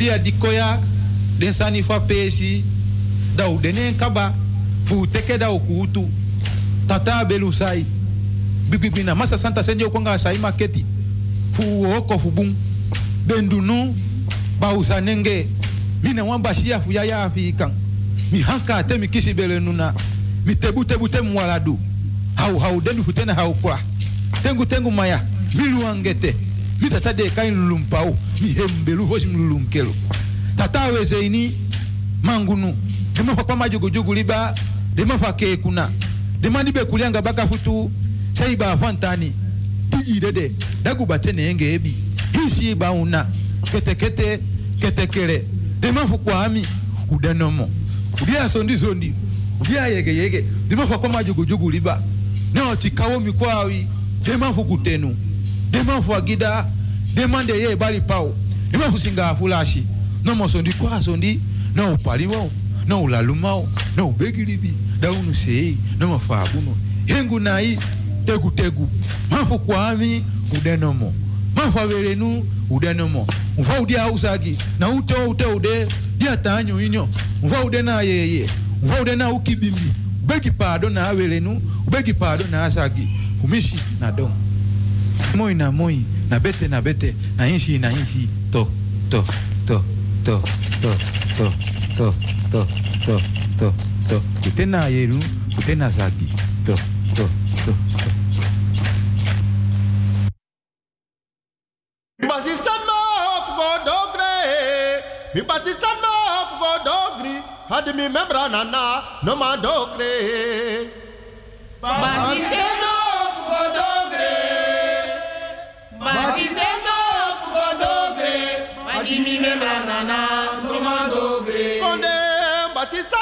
bia dikoya den sani fa pesi da u denen kaba fu teke da ukutu tata belu sai. Bibibina masa santa senjo konga sai maketi. Fu oko fu bum bendunu ba usanenge mina wan bashia fu ya mi hanka te mi kisi bele nuna mi tebu tebu te mwaladu hau hau denu fu tena hau kwa. Tengu tengu maya. Milu angete mi tata de kain dihembelu vochimlulunkelo tatawe ini mangunu. Dema kwa majogojogo liba dema fake kuna dema libe kulianga baka futu sai ba fantani tijidede dagubatene yenge ebi. Hisi ba una. Kete kere. Dema fukwa ami udanomo. Ubia sondi sondi. Ubia yege yege. Dema kwa majogojogo liba. Ne otikawo mikwawi. Dema fukutenu. Dema fwagida. demande ye bali pao nimehusinga afulashi nomosondi kwasondi noupaliwao noulalumao noubegilibi daunuseyi nomafabuno hengu nayi tegutegu mafu kwami udenomo mafu averenu udenomo mva udi ausagi na ute ute ude diatanyo inyo. Mva ude na yeye mva ude na ukibimbi. Ubegi pado na averenu ubegi pado na asagi. Umishi na domo moi na moi na bete na bete na inshi na inshi to to to to to to to to to to to kutena yeru kutena zagi to to to to Basistan ma of go dogre. Mi basistan ma of go dogri. Had mi membra nana no ma dogre. Basistan ma Ma si sento nana ma maar de domandogre. Conde, Batista,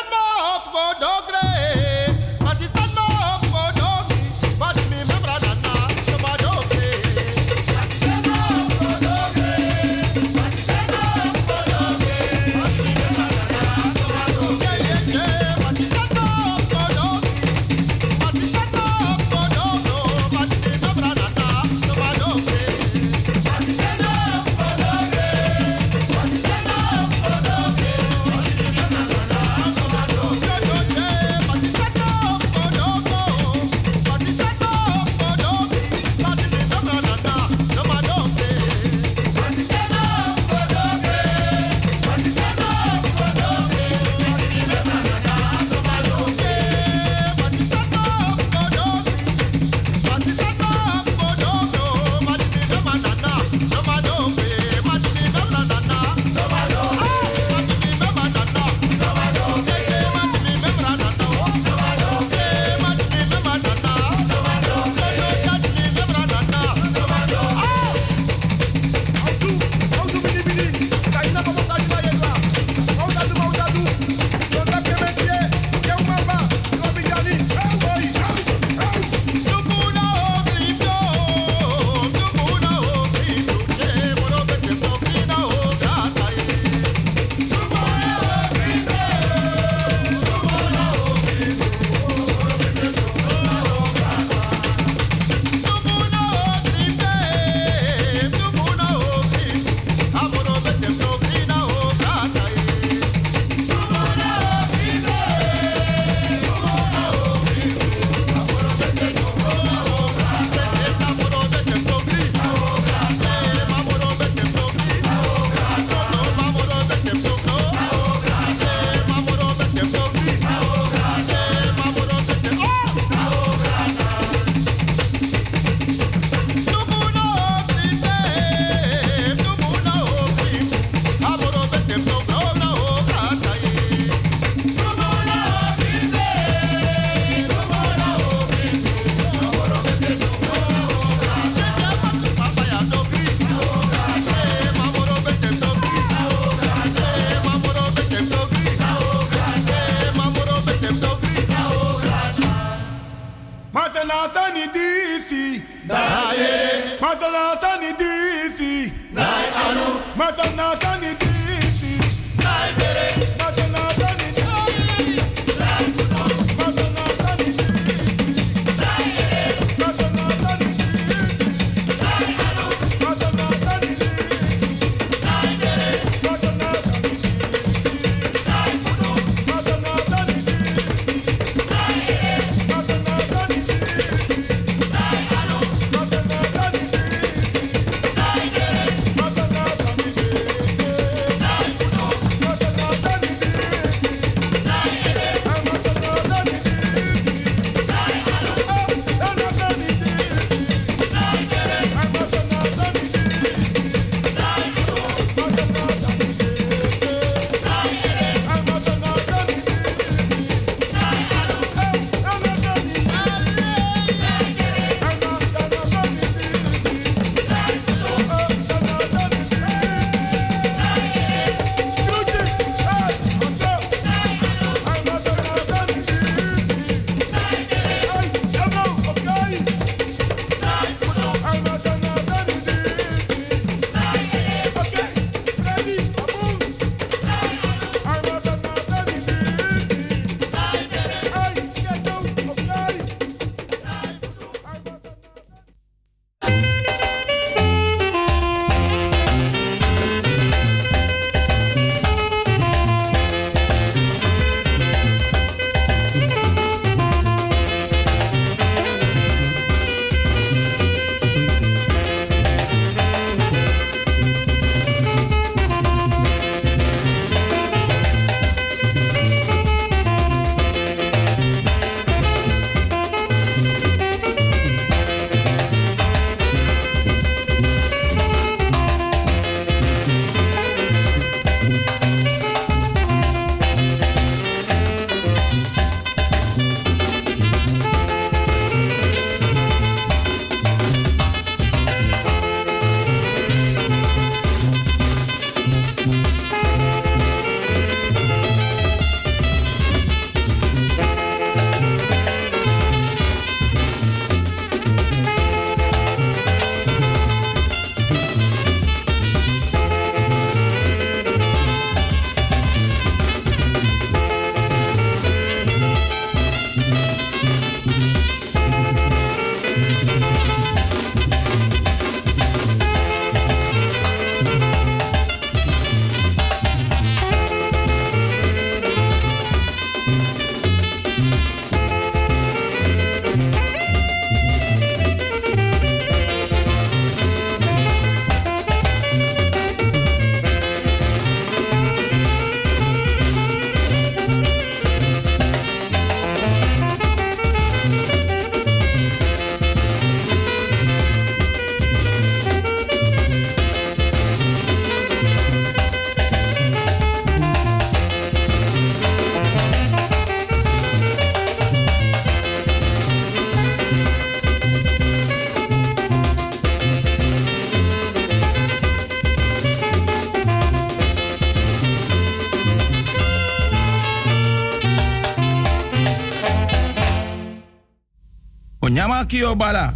kio bala.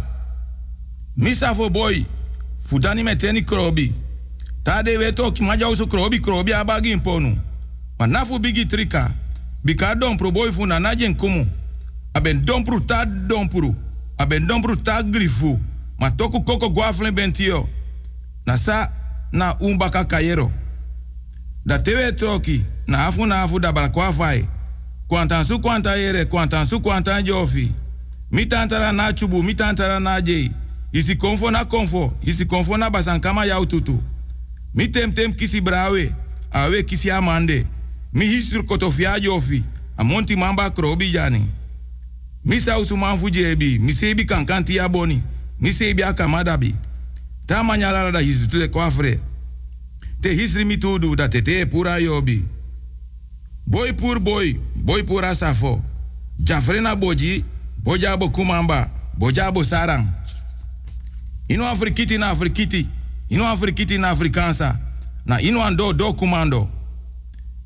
Misa fo boy. Fudani meteni krobi. Tade weto ki maja usu krobi krobi abagi imponu. Ma nafu bigi trika. Bika dompru boy fu na najen kumu. Aben dompru ta dompru. Aben dompru ta grifu. Ma toku koko guaflen bentio. Na sa na umbaka kayero. Da tewe troki. Na afu na afu da balakwa fai. Kwantan su kwanta yere. Kwantan su kwanta jofi. Mi tantara na chubu. Mi tantara na jei. Isi konfo na konfo. Isi konfo na basankama yau tutu. Mi kisi brawe. Awe kisi amande. Mi hisur kotofia jofi. Amonti mamba krobi jani. Mi sausu manfu jebi. Mi sebi kankanti boni. Mi sebi akamadabi. Ta manyala da hisu de kwafre. Te hisri mi da tete pura yobi. Boy pur boy. Boy pura safo. Jafrena boji. Bojabo kumamba. Bojabo sarang. Ino afrikiti na afrikiti. Ino afrikiti na afrikansa. Na ino ando do kumando.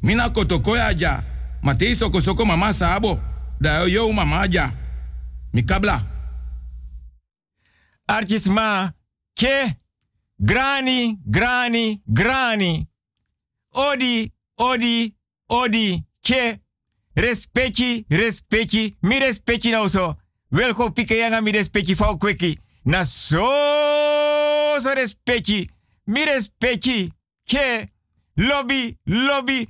Mina kotokoya ja. Matei soko mama sabo. Da yo mama ja. Mikabla. Artisma. Ke. Grani, grani, grani. Odi, odi, odi. Ke. Respecti, respecti. Mi respecti nou so. Welko pike yanga mi respecti fau kweki. Na so so respecti. Mi respecti. Ke. Lobby, lobby,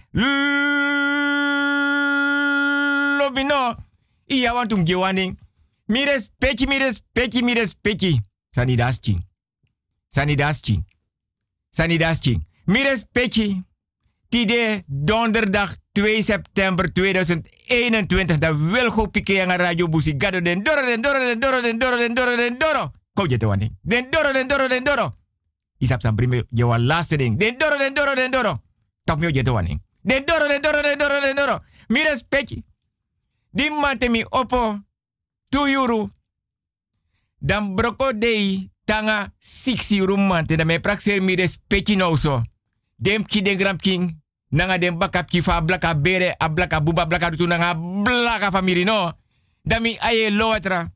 lobby no. Iya want um gewaning. Mi respecti, mi respecti, mi respecti. Sani daski. Sani daski. Sani daski. Mi. Tide donderdag 2 september 2021. Da Wilgo Pike aan Radio Busi. Gado den doro den doro den doro den doro den doro den doro. Kou je te waning. Den doro den doro den doro. Isap sam prime je laatste ding. Den doro den doro den doro. Top me je te waning. Den doro den doro den doro den doro. Mi respecti. Di mante mi opo. Tu euro. Dan broko dei tanga 6 euro mante. Dan me praxer mi respecti nou so. Dem ki den gram king. Nanga den bakap ki fa blaka bere, a blaka buba blaka rutu nanga blaka famiri no. Dami aye loatra.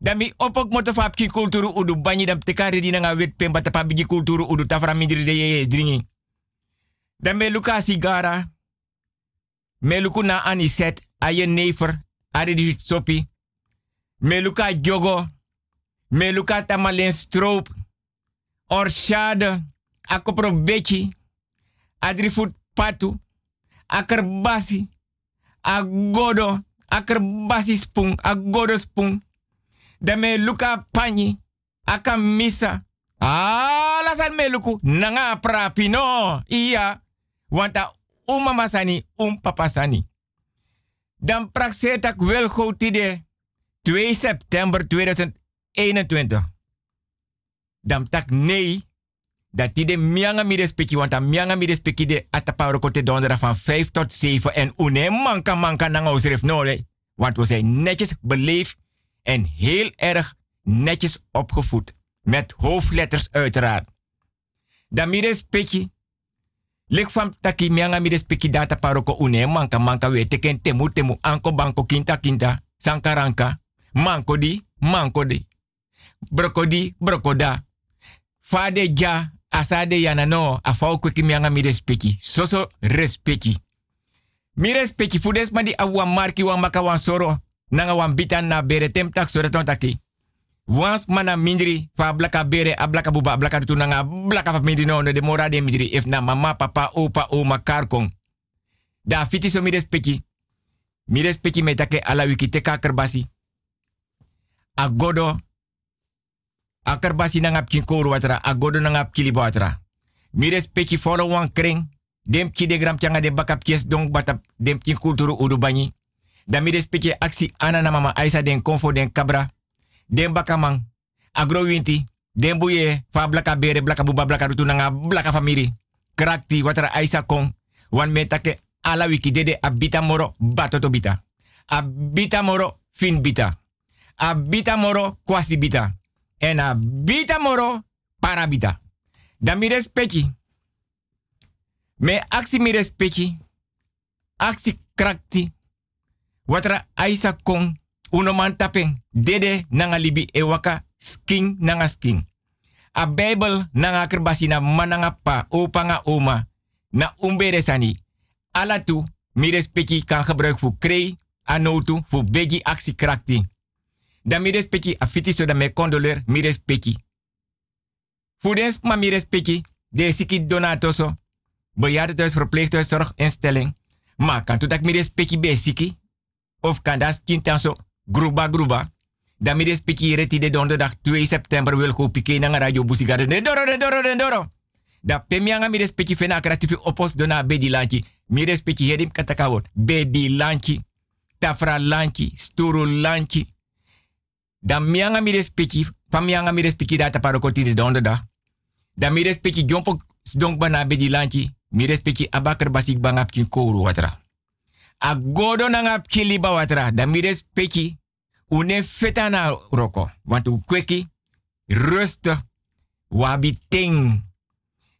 Dami opok moto fa ki kulturu udu banyi dam tekari di nanga wet pemba tapa bigi kulturu udu tafra midri de ye dringi. Dame luka sigara. Me luku na aniset, aye nefer, ari di sopi. Me luka jogo. Me luka tamalen stroop. Orshade. Akopro beki adrifut patu, akerbasi, agodo, akerbasi spung, agodo spung. Dame luka panyi, aka misa. Ala san me luku, nanga prapi no. Iya, wanta uma masani, um papasani. Dan praksetak wel tide 2 september 2021. Dan tak nee dat die de mianga mi respecti, want a mianga mi respecti de ataparo kote van 5 tot 7 en une manka manka nanga osref nole. Want we zijn netjes beleefd en heel erg netjes opgevoed. Met hoofdletters uiteraard. Dan mi respecti. Lik van taki mianga mi respecti data paroko une manka manka we teken temu temu anko banko kinta kinta sankaranka. Manko di, manko di. Brokodi, brokoda. Fade ja, asade yana no afau kweki mianga mi respecti soso respecti mi respecti fudes madi awa marki wan maka wan soro nanga wan na bere tem tak sore ton taki wans mana mindri fa blaka bere a blaka buba blaka tu nanga blaka fa mindri no de mora de mindri if na mama papa opa oma karkong da fiti so mi respecti mi respecti me take ala wiki te kakerbasi agodo akar basi koru watra agodo na ngap kili watra mi respecti follow wan kring dem ki de gram de bakap kies dong batap dem kin kulturu udu banyi. Da mi respecti aksi ana na aisa den konfo den kabra dem bakamang agro winti dem buye fa blaka bere blaka buba blaka rutu nga blaka famiri. Krakti watra aisa kong wan metake ala wiki dede abita moro batoto bita. Abita moro fin bita. Abita moro kwasi bita en a bita moro para bita. Dan mi respecti. Me aksi mi respecti. Aksi krakti. Watra aisa kong. Uno taping. Dede nanga libi e sking nanga sking. A Bijbel nanga kerbasi na mananga pa opa oma. Na umbere sani. Alatu mi respecti kan gebruik voor krei, anotu, voor begi actie krakti. Dan mi respecti so da me condoler mi respecti. Voedens ma mi respecti de siki donatoso. Bejaardenhuis, verpleeghuis, zorginstelling. Maar kan dat mi respecti be siki? Of kan dat kintanso gruba gruba? Dan mi respecti reti de donderdag 2 september wil go pike na radio busigade. De doro, de doro, de doro. Da pemianga mi respecti fena kreatifi opos dona bedi lanchi. Mi respecti hedim katakawot. Bedi lanchi. Tafra lanchi. Sturu lanchi. Da mianga mi respecti. Famianga mi respecti data parokoti de donderdag. Da mi respecti jompo donk bana bedi. Mi respecti abakar basik bangap kin kouru watra. A godo na ngap liba watra. Da mi respecti. Une feta na roko. Want u kweki. Rustig. Wabi ting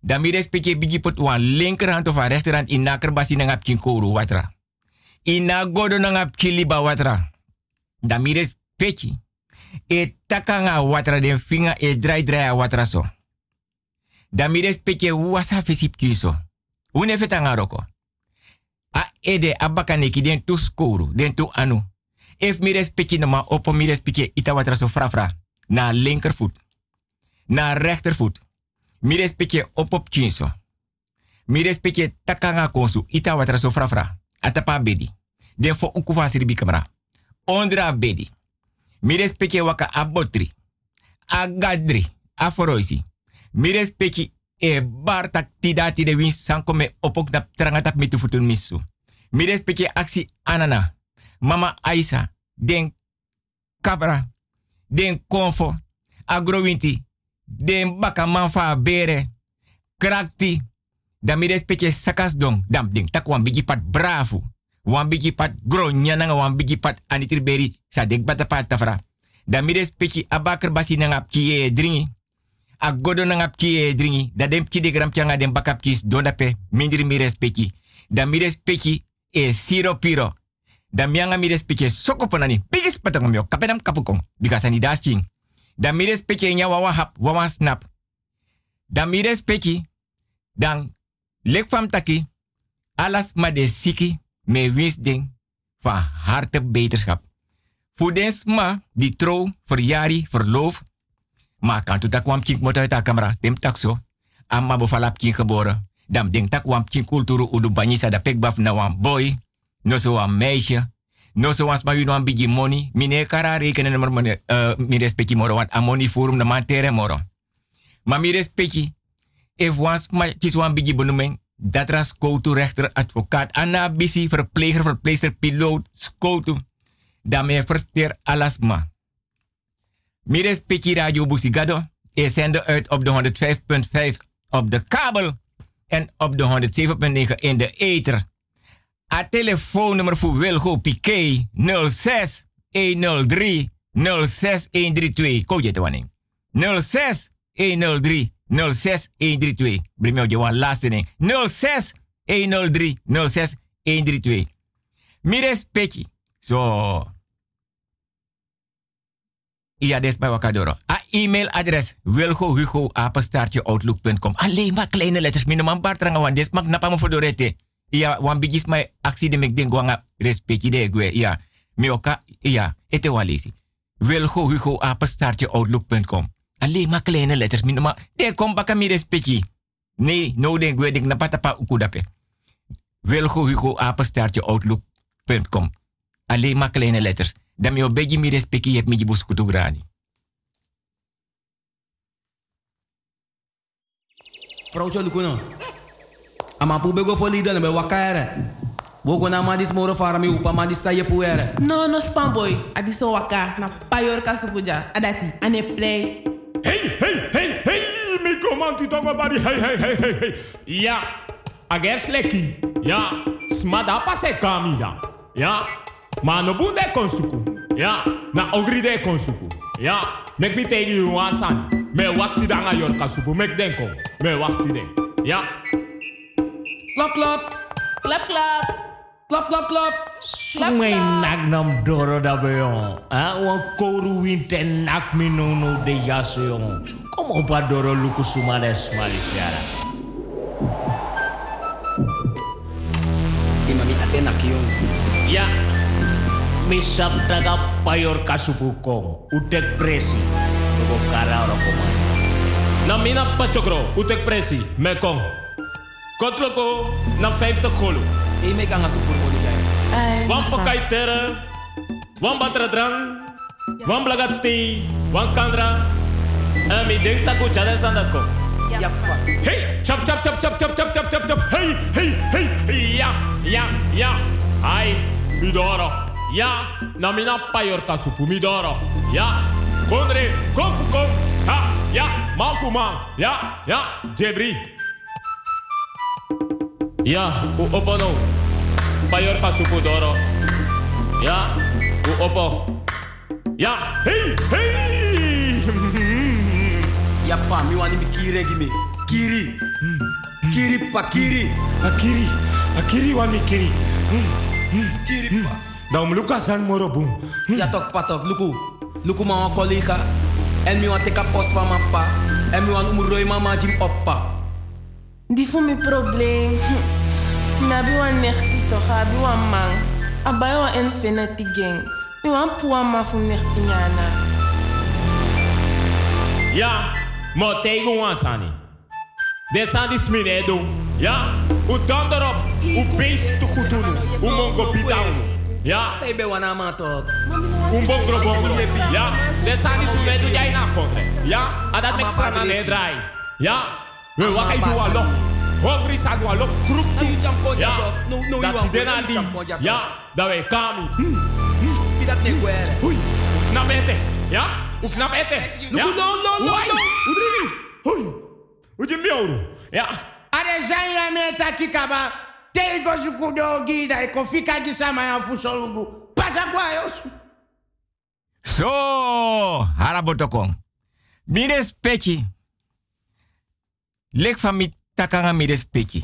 dan mi respecte bigi pot wan linkerhand of een rechterhand in naker basi na ngap kin koru watra. Ina godo na ngap kiliba watra. Dan mi respecte. E taka nga watra den finga e drai drai watra so. Dan mi respecte wasa kiso. Une feta nga roko. A ede abaka neki den tu skoru, den tu anu. If mi respecte no ma opo mi respecte ita watra so frafra. Na linkervoet. Na rechtervoet mi respecte op op kinso. Mi respecte takanga konsu. Ita watra so frafra. Atapa bedi. Den fo ukufa siribi kamera. Ondra bedi. Mi respecte waka abotri. Agadri. Aforoisi. Mi respecte e bar tidati de win sanko me opok da trangatap mitu futun misu. Mi respecte aksi anana. Mama Aisa. Den kabra. Den konfo. Agrowinti den baka man fa bere krakti dan mi respecte sakas dong dam ding tak wan bigi pat bravo wan bigi pat gro nyananga wan bigi pat anitri beri sa dek bata pat tafra dan mi respecte abakar basi nanga kiye dringi. A godo nanga kiye dringi. Da dem ki de gram pianga dem bakap kis donda pe mindri mi respecte dan mi respecte e siro piro. Dan mianga mi respecte soko panani pigis patang mio kapenam kapukong bikasani dasting dan mi respecte nya wawa hap, wawa snap. Dan mi respecte, dan lek fam taki, alas ma siki, me wins ding, van harte beterschap. Voedens ma, die trouw, verjari, verloof, ma kan tu tak wam kink mot uit camera, dem tak so, amma bofalap kink geboren. Dan ding tak wam kink kulturu udu banyisa da pekbaf na wam boy, no so wam meisje, No so was ma you no bigi money. Mine kara rekenen nummer mone uh, mi respecti moro want a money forum na man moro. Ma mi respecti if was ma kis wan bigi benoeming dat ras koutu rechter advocaat ana bisi verpleger verpleegster piloot. Dan me versteer alasma. Mi respecti radio busigado is uit op de 105.5 op de kabel en op de 107.9 in de ether. A telefoonnummer voor Wilgo Piqué 06 103 06 132. Ko je te wanneer. 06 103 06 132. Brimio je wan laatste ding. 06 103 06 132. Mires Peki. Zo. Ja, des bij Wakadoro. A e-mailadres wilgo hugo apenstaartje outlook.com. Alleen maar kleine letters. Minimaal bartranga wan des mag napama voor dorete. Ja, wan bigis mai aksi de mek den gwanga respecti de gwe. Ja, mi oka, ja, ete wan lesi. Wilgo Hugo apenstaartje outlook.com. Alleen maar kleine letters. Mi ma, de kom baka mi respecti. Nee, no den gwe dik na patapa ukudape. Wilgo Hugo apenstaartje outlook.com. Alleen maar kleine letters. Dan mi obegi mi respecti heb mi jibus kutugrani. Vrouwtje Lukuno. Ama pu bego fo lida na be wakaere. Wogo na madis moro fara mi upa madis sa ye puere. No, no spam boy. Adi so waka na payor kasupuja. Adati, ane play. Hey, hey, hey, hey, mi komanti tongo bari, hey, hey, hey, hey, hey. Ja, ages leki. Ja, smada pase kamila. Ja, ma no bunde konsuku. Ja, na ogri de konsuku. Ja, mek mi tegi you wasan. Me wakti danga yor kasupu, mek denko. Me wakti den. Ja. Klap, klap. Klap, klap. Klap, klap, klap. sungai nagnam doro dabeyo. Ha? Wa koru winte nak minono de yasoyo. Como pa doro luku sumades malisiara. Imami atena kiyong. Ya. Misap taga payor kasubukong, Utek presi. Lugo kara rokoman. Namina pachokro. Utek presi. Mekong. Kotloko na 50 kolo. E me kan asu voor moni jay. Wan pakai tere. Wan batra drang. Wan blagati. Wan kandra. En mi denk taku chade sandat ko. Yappa. Hey, chop chop chop chop chop chop chop chop chop. Hey, hey, hey. Ja, ja, ja. Ai, midoro. Ja, na mina payor kasupu midoro. Ja, kondre, konfu kom. Ha, ja, man fu man. Ja, ja, jebri. Ja, u opo no. Payor kasupu doro. Ja, u opo. Ja, hey, hey. Yappa, mi wani mi kiri gimi. Kiri. Kiri pa kiri. Akiri, akiri wa mi kiri. Kiri pa. Dan luka san moro boom. Ja tok patok, luku. Luku ma wan collega. En mi wan teka post van mijn pa. En mi wan umroi mama jim oppa. Die voor mijn probleem. Hm. Nabi wan nechti toch, abi wan mang. Abai wan infinity gang. Mi wan puwa ma fum nechti nyana. Ja, mo teigo wan sani. Desa dis minedo. Ja, u donderop, u beest te goed doen. U mongo bidauno. Ja. Ik ben wana ma toch. Un bongro bongro. Ja, desa dis minedo jij na kofre. Ja, adat mek sana ne drai. Ja, we wakai duwa loch. Hungry zijn we allo. Kroek toe. Ja, dat die dena die. Ja, dat wij kami. Wie dat ne gwere. Oei, knap eten. Ja, knap eten. No, no, no, no, no. Hoe je? Oei, hoe je? Ja. Are zanya me takikaba. Tego sukudo gida e kofika gisama ya fusolugu. Pasa kwa. So, harabotokong. Mi respecti. Lek van mi takanga mi respecti.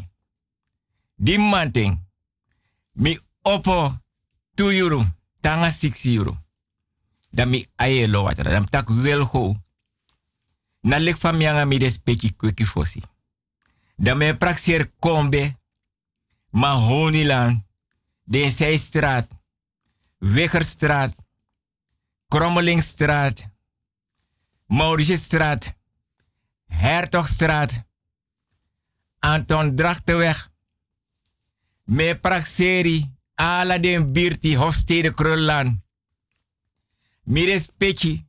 Di manting. Mi opo 2 euro. Tanga 6 euro. Dan mi aye lo watra. Dan tak wel go. Na lek van mi anga mi respecti kweki fosi. Dan me praxer kombe. Ma honilan. Wegerstraat. Krommelingstraat, Mauritiusstraat, Hertogstraat, Anton Drachtenweg, Me Praxeri, Ala den Birti, Hofstede Krullan. Mi respecti,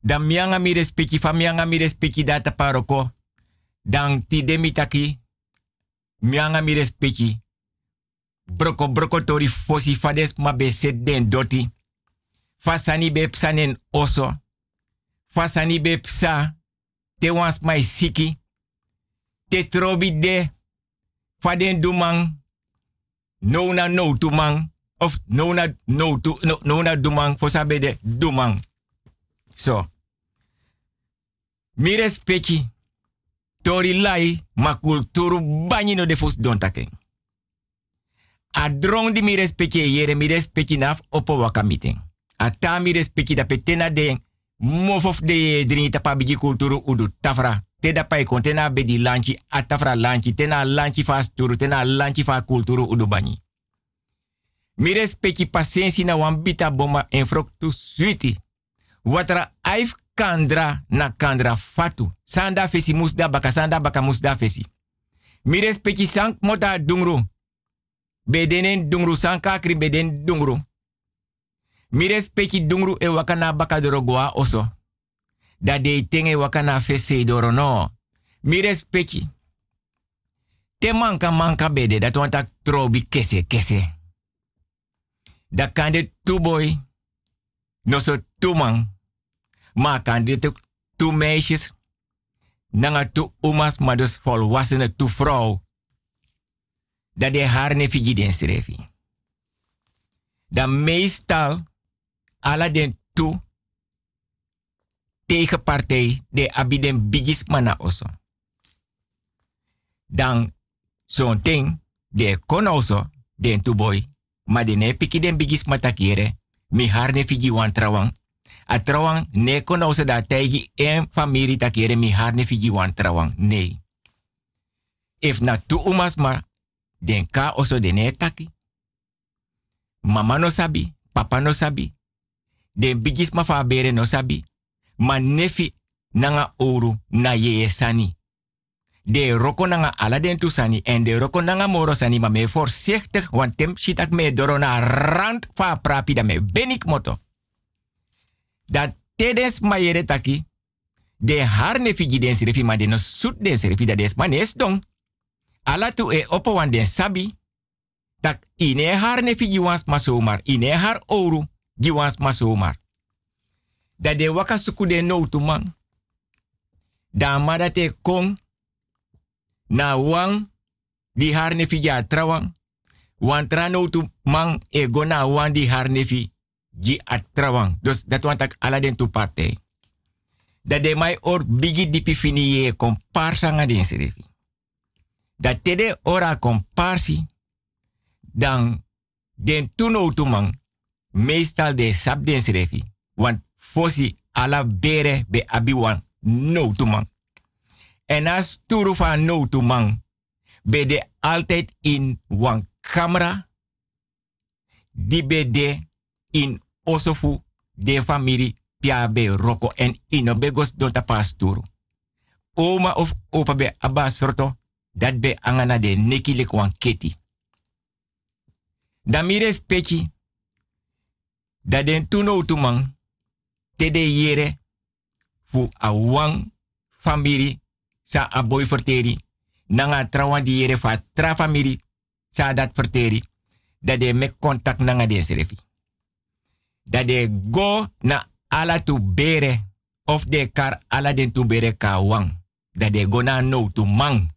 dan mianga mi respecti, fa mianga mi respecti data paroko, dan ti demitaki, mianga mi respecti, broko broko tori fosi fades ma be den doti. Fasani be psanen oso. Fasani be psa. Te wans mai siki. Te trobi de. Faden dumang. No na no dumang. Of no no tu no, no dumang. Fosabe de dumang. So. Mi respecti. Tori lai ma kulturu banyi no de fos don taken. A drong di mi respecti yere mi respecti naf opo waka meeting. A ta mi respecti da petena de mofof de drini tapa bigi kulturu udu tafra. Te da pai kon tena be di lanchi a tafra lanchi tena lanchi fa sturu tena lanchi fa kulturu udu bani. Mi respecti pasensi na wan bita boma en frok tu switi. Watra aif kandra na kandra fatu. Sanda fesi musda baka sanda baka musda fesi. Mi respecti sank mota dungru. Bedenen dungru sankakri beden dungru. Mi respecti dungru e wakana baka oso. Da de tenge wakana fese doro no. Mi respecti. Te manka manka bede dat wanta trobi kese kese. Da kande tu boy. No so tu man. Ma kande tu, tu meisjes. Nanga tu umas maar dus tu vrouw. Dat de haar ne figi den srefi. Dan meestal ala den tu tegenpartij de abiden bigis mana oso. Dan zo'n ding de kon also den tu boy Ma de ne piki den bigis matakere. Mi harne figi wan trawang. A trawang ne kono se da tegi en famiri takere mi harne figi wan trawang. Nee. If na tu umas ma, den ka oso de taki. Mama no sabi, papa no sabi. Den bigis ma fa bere no sabi. Ma nefi nanga oru na ye sani. De roko nanga ala den en de roko nanga moro sani ma me voorzichtig want tem shitak me doro rand fa prapi da me benik moto. Dat tedes ma yere taki de harne figi den sirifi ma de sut den sirifi des ma nes dong. Ala tu e opo wan den sabi tak ine harne figi wans ma somar ine har oru gi wans ma somar. Da de waka suku de no tu man. Da mada te kong na wang di harne fi ja trawang. Wan trano tu man e go na wan di harne fi gi atrawang. Dus dat want tak ala den tu parte. Da de mai or bigi dipi fini ye komparsa den serefi. Da tede ora komparsi dan den tuno tu man meestal de sab den serefi. Want fosi ala bere be abiwan no man. En as turu van no to man, be de altijd in wan camera, die be de in osofu de familie pia be roko en ino begos don tapas turu. Oma of opa be abba sorto, dat be angana de neki wan keti. Da mire speki, da den tuno tu man, te de yere, fu a wang sa a boy. Nanga trawan yere fa tra famiri. Sa dat verteri. Dat de me contact nanga de serefi. Dat de go na ala tu bere. Of de kar ala den tu bere ka wang. Dat de go na no tu mang.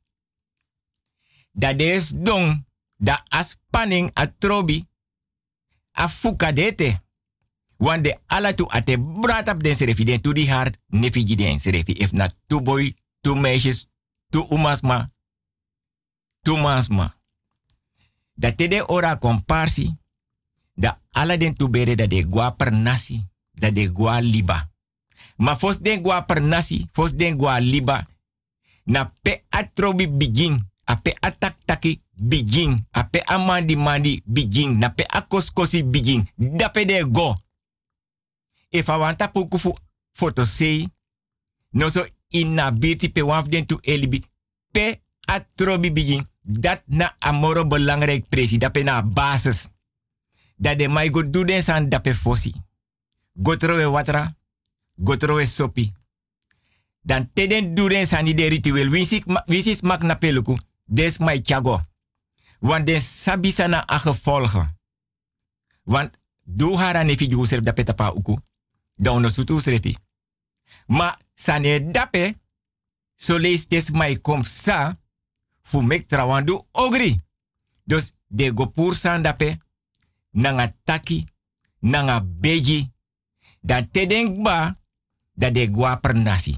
Dat de. Da as panning a trobi. Want de ala tu ate brat op den serefi. Den tu di hart den serefi. If na tu boy tu meisjes, tu umasma, tu masma. Dat te de ora comparsi, da ala den tu bere da de gua per nasi, da de gua liba. Ma fos den gua per nasi, fos den gua liba, na pe atrobi begin, a pe atak taki begin, a pe amandi mandi begin, na pe akoskosi begin, da pe de go. If I want to pukufu foto sei, no so ina biti pe waf den tu elibi. Pe atrobi begin. Dat na amoro belangrijk presi. Dat pe na basis. Dat de mai go do den san dape fosi. Gotrowe watra. Gotrowe sopi. Dan te den do den san de ritueel. Wisis mak na peluku. Des mai chago. Want den sabi sana a gevolgen. Want do hara nefi jugu serf dape tapa uku. Dan no sutu srefi. Ma sane dape, so lees des mai sa, fu mek trawandu ogri. Dus de go pur san dape, nanga taki, nanga beji, dan te denk ba, de gwa per nasi.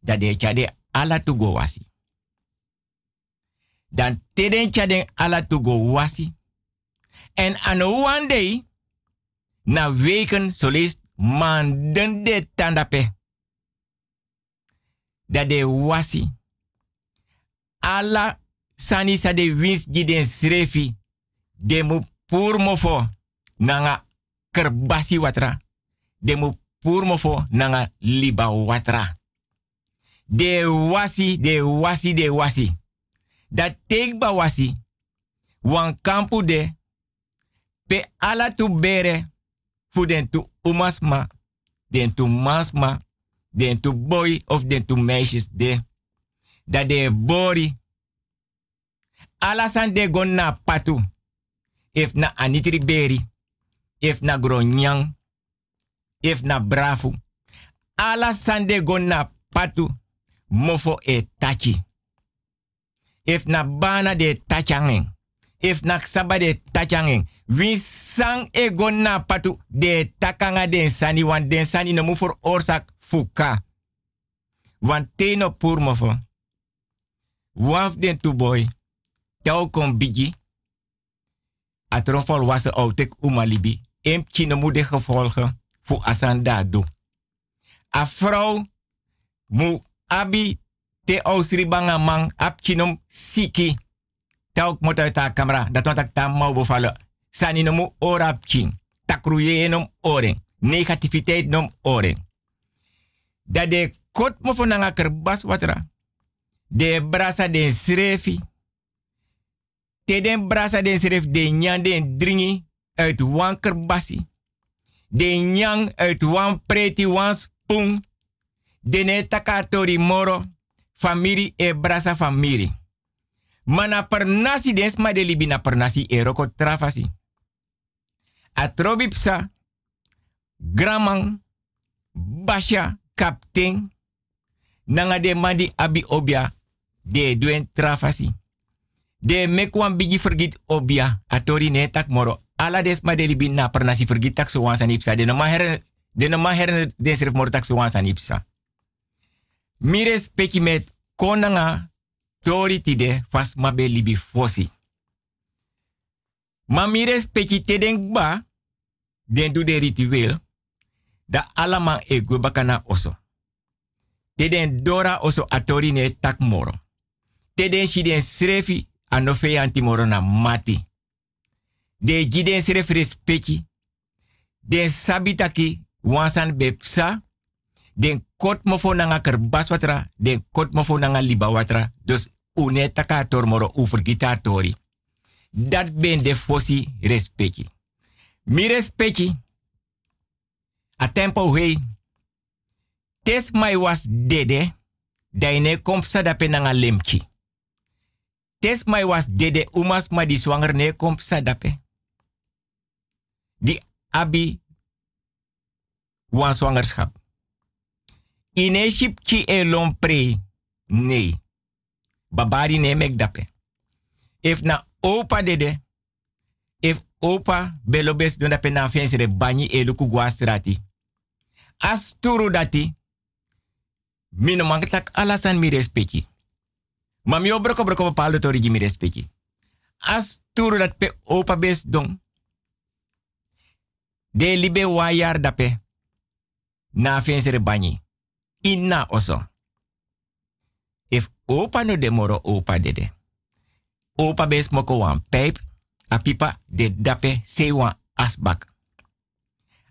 Dat de chade ala tu go wasi. Dan te chade ala tu go wasi. En an one day, na weken, so manden de tandape dat de wasi. Alla sani sa de wins gi den srefi. De mu pur mofo nanga kerbasi watra. De mu pur mofo nanga liba watra. De wasi, de wasi, de wasi. Dat take ba wasi. Wan kampu de. Pe ala tu bere. Fu den tu umasma. Den tu masma den to boy of den to meisjes de. Dat de bori. Alasan de gon na patu. If na anitri beri. If na gronyang. If na brafu. Alasan de gon na patu. Mofo e tachi. If na bana de tachangeng. If na saba de tachangeng. Wie sang e gon na patu de takanga den sani wan den sani no mu voor oorzaak fuka. Want teno pur mofo. Waf den tu boy. Tau kon bigi. atron volwassen outek umalibi. Em kino moet de gevolgen voor asanda do. A vrouw mu abi te ausri banga mang ap siki. Tauk mot uit haar camera. Dat ik tam mau. Sani nomu orap king. Takruye nom oren. Negativiteit nom oren. Dat de kot mo kerbas watra. De brasa den srefi. Te den brasa den sref de nyan den dringi uit wan kerbasi. De nyang uit wan preti wan spoon. De ne takatori moro. Famiri e brasa famiri. Mana per nasi des ma de libi na per nasi e roko trafasi. Atrobipsa. Gramang. Basha. Kapten. Nanga de mandi abi obia. De duen trafasi. De mekwan bigi vergit obia. Atori ne tak moro. Ala des ma de libi na per nasi vergit tak so wansan ipsa. De nama. De nama her de serif moro tak so wansan ipsa. Mires peki konanga tori tide fas mabe libi fosi. Ma mires peki teden ba den du de ritueel da alama e bakana oso. Teden dora oso atori ne tak moro. Teden shiden srefi anofe antimoro na mati. De giden srefi respeki. Den sabitaki wansan bepsa den kot mofo nanga kerbas watra, den kot mofo nanga liba watra. Dus une taka tormoro u vergita tori. Dat ben de fosi respecti. Mi respecti. A tempo hei. Tes mai was dede. Daine kompsa dape nanga lemki. Tes mai was dede umas ma di zwanger ne kompsa dape. Di abi wan zwangerschap. Ine ki e lompre. Nee. Babari ne mek dape. If na opa dede. If opa belobes don dape na fensere banyi e luku gwa strati. As turu dati. Mino mangetak alasan mi respecti. Ma mi obroko broko bepaalde tori mi respecti. As turu dat pe opa bes don. De libe wayar dape. Na fensere banyi inna oso. If opa no de moro opa dede. Opa bes moko wan pijp, a pipa de dape se wan asbak.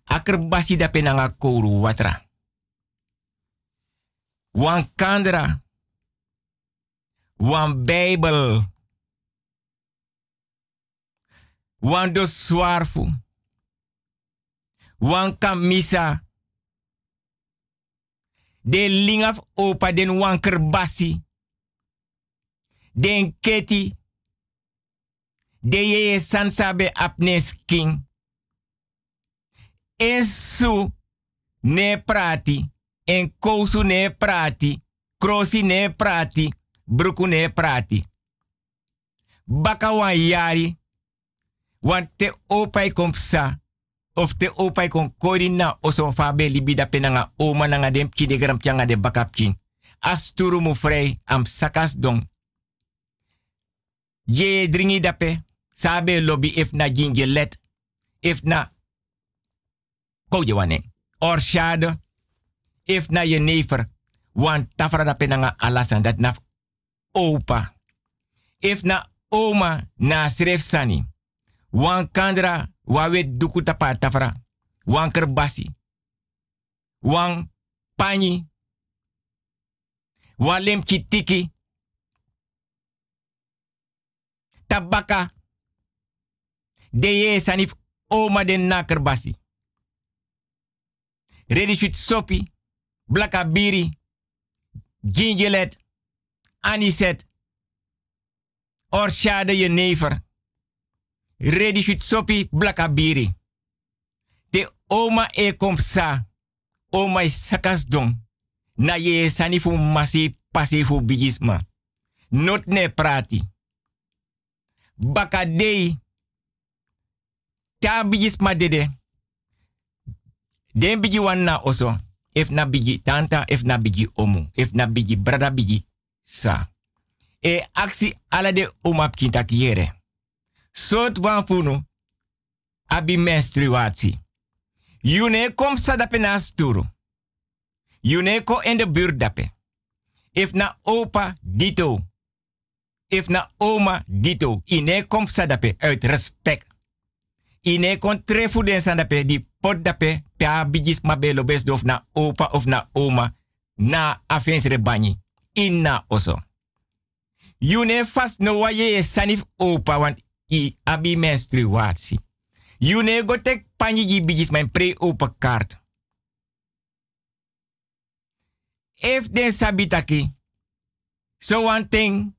Aker basi dape nanga kouru watra. Wan kandra. Wan bijbel. Wan do swarfu. Wan kamisa de lingaf opa den wanker basi. Den keti. De sansabe apnes king. Esu ne prati. En kousu ne prati. Krosi ne prati. Bruku ne prati. Baka wan yari. Want te opa kompsa of te opai kon kori na oso fabe libida penanga oma nanga dem kide gram pianga de bakapkin. Asturu mu frey am sakas don. Ye dringi dape sabe lobby if na jinje let if na koje wane. Or shade if na je never wan tafra dape nanga alasan dat naf opa. If na oma na sref sani. Wan kandra wawe duku tapa tafra. Wan kerbasi. Wan pani. Wan lem kitiki. Tabaka. De ye sanif oma den na kerbasi. Ready shoot sopi. Blaka biri. Gingelet. Aniset. Orshade je never ready fit sopi blaka biri. Te oma e kom sa. Oma is sakas don. Na ye sani fu masi pasi fu bigisma. Not ne prati. Baka Ta bigisma dede. Den bigi wan na oso. If na bigi tanta, if na bigi omu. If na bigi brada bigi sa. E aksi ala de omap kintak yere. Sot wan funu, abi menstruatie. Yune kom sa dape na sturu. Yune ko in de buurt dape. If na opa dito. If na oma dito. Ine kom sa dape uit respect. Ine kon trefu den sa dape di pot dape pe bigis mabelo bes of na opa of na oma na afens rebani. Inna oso. Yune fast no wa ye sanif opa want i abi menstruatie. Yune go tek panji gi mijn pre open kaart. If den sabitaki, so one thing,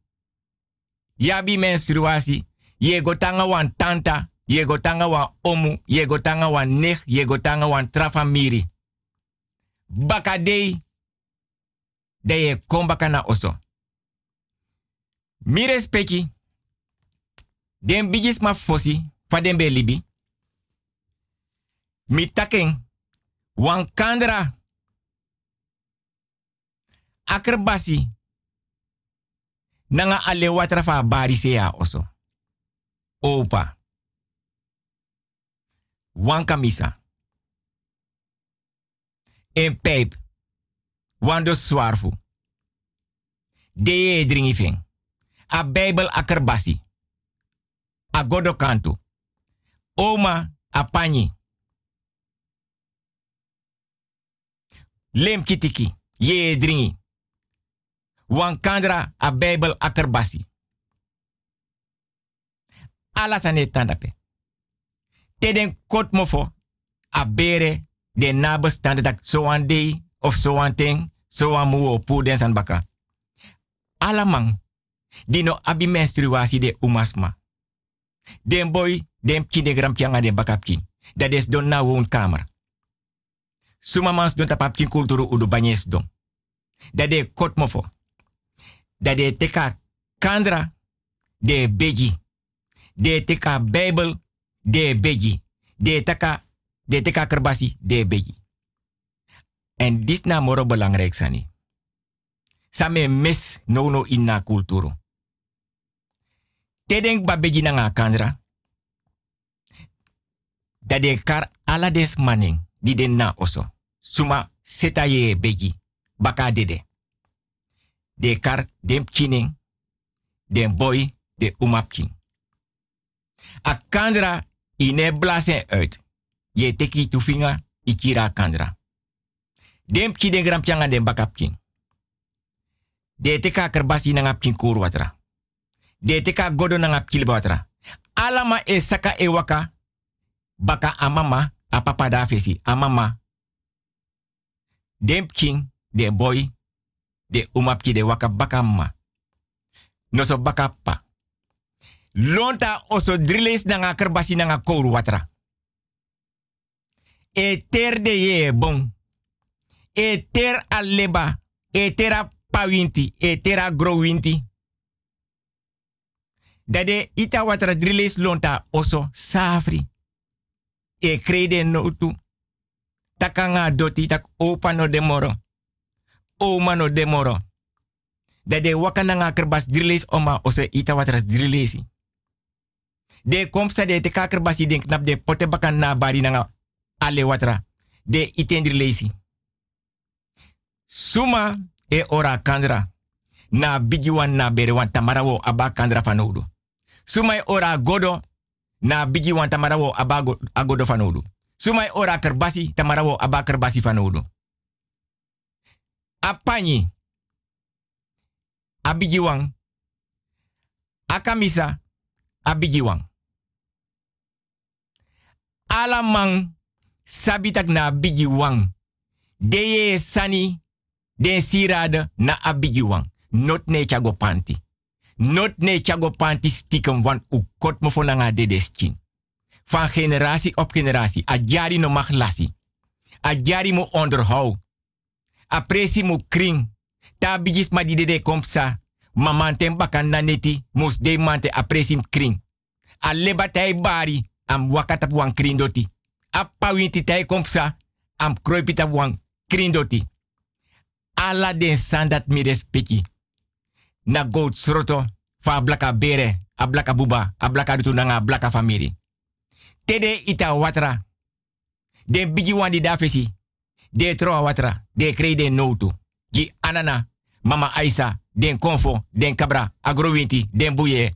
yabi menstruatie, ye go tanga wan tanta, ye go tanga wan omu, ye go tanga wan nech, ye go tanga wan trafamiri. Bakadei, de ye kom baka na oso. Mi respecti, den bigis ma fosi, fa libi. Mi taken, wan nanga ale watra fa bari se ya oso. Opa. Wan kamisa. En pijp. Wan do swarfu. De ye dringi fing. A bijbel akerbasi. A godo kanto. Oma a panyi. Lem kitiki. Ye dringi. Wan kandra a bijbel akerbasi. Ala sane tandape. Teden kot mofo. A bere de nabestaande dat zo aan day of zo aan ting. Zo aan muo pu den san baka. Alamang. Dino abi menstruatie de umasma. Den boy, den kindegram kianga den bakapkin. Dat is don na woonkamer. Sumamans don tapapkin kulturu udu banyes don. Dat de kot mofo. Dat de teka kandra de beji. De teka bijbel de beji. De teka, de teka kerbasi de beji. En dis na moro belangrijk sani. Same mes no inna kulturu. Tedeng ba beji na nga kandra. Dat de kar ala des maning di den na oso. Suma seta ye beji. Baka dede. De kar dem kining. Den boy de umapking. A kandra ine blazen uit. Je teki tu finga ikira kandra. Dem ki den gram. De teka kerbasi na ngapking kur watra. De teka godo na ngapkil watra. Alama e saka e waka. Baka amama a papa da fesi. Amama. Dem king de boy de umapki de waka baka ma. No so baka pa. Lonta oso driles na nga kerbasi na nga kouru watra. E ter de ye bon. E ter aleba. E tera pawinti. E growinti. Dade ita watra lonta oso safri. E krede no tu. Takanga doti tak opa no demoro. Oma no demoro. Dade wakana nga kerbas driles oma oso ita watra. De komsa de te kakerbasi den knap de pote bakan na bari ale watra. De itendri lesi. Suma e ora kandra. Na bigiwan na berewan tamarawo aba kandra fanodu. Suma e ora godo. Na bigiwan tamarawo aba go- agodo fanodu. Suma e ora kerbasi tamarawo aba kerbasi fanodu. Apanyi. Abigiwan. Akamisa. Abigiwan. Alamang sabitak na abigiwan. Deye sani den sirade na abigiwan. Not ne chago panti. Not ne chago panti stiekem wan u kot me voor nga de deskin. Van generatie op generatie. A jari no mag lasi. A jari mo onderhou. A presi mo kring. Ta bigis ma di de kompsa. Mamanten bakan na neti. Mus de mante a presi kring. A leba tai bari am wakata wang krindoti. Appa winti tai kompsa, am kroepita wang krindoti. Ala den sandat mi respecti. Na god sroto, fa blaka bere, a blaka buba, a blaka rutunanga, a blaka famiri. Tede ita watra. Den bigi wan di dafesi. De troa watra, de krei den notu. Gi anana, mama Aisa, den konfo, den kabra, agrowinti, den bouye.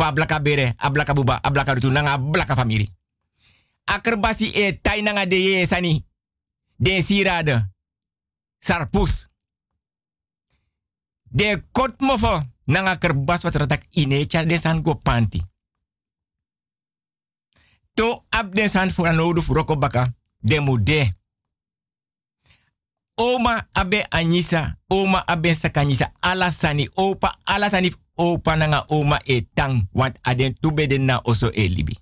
fa blaka bere, a blaka buba, a blaka rutu, nanga blaka famiri. Akerbasi e tai nanga de ye sani. De sirade. Sarpus. De kot mofo nanga kerbas wat retak ine cha de san go panti. To ab de san fu anodu furoko baka de mude. Oma abe anisa, oma abe sakanyisa, alasani, opa alasani, opa nanga oma e tang. wat aden tubeden na oso e libi.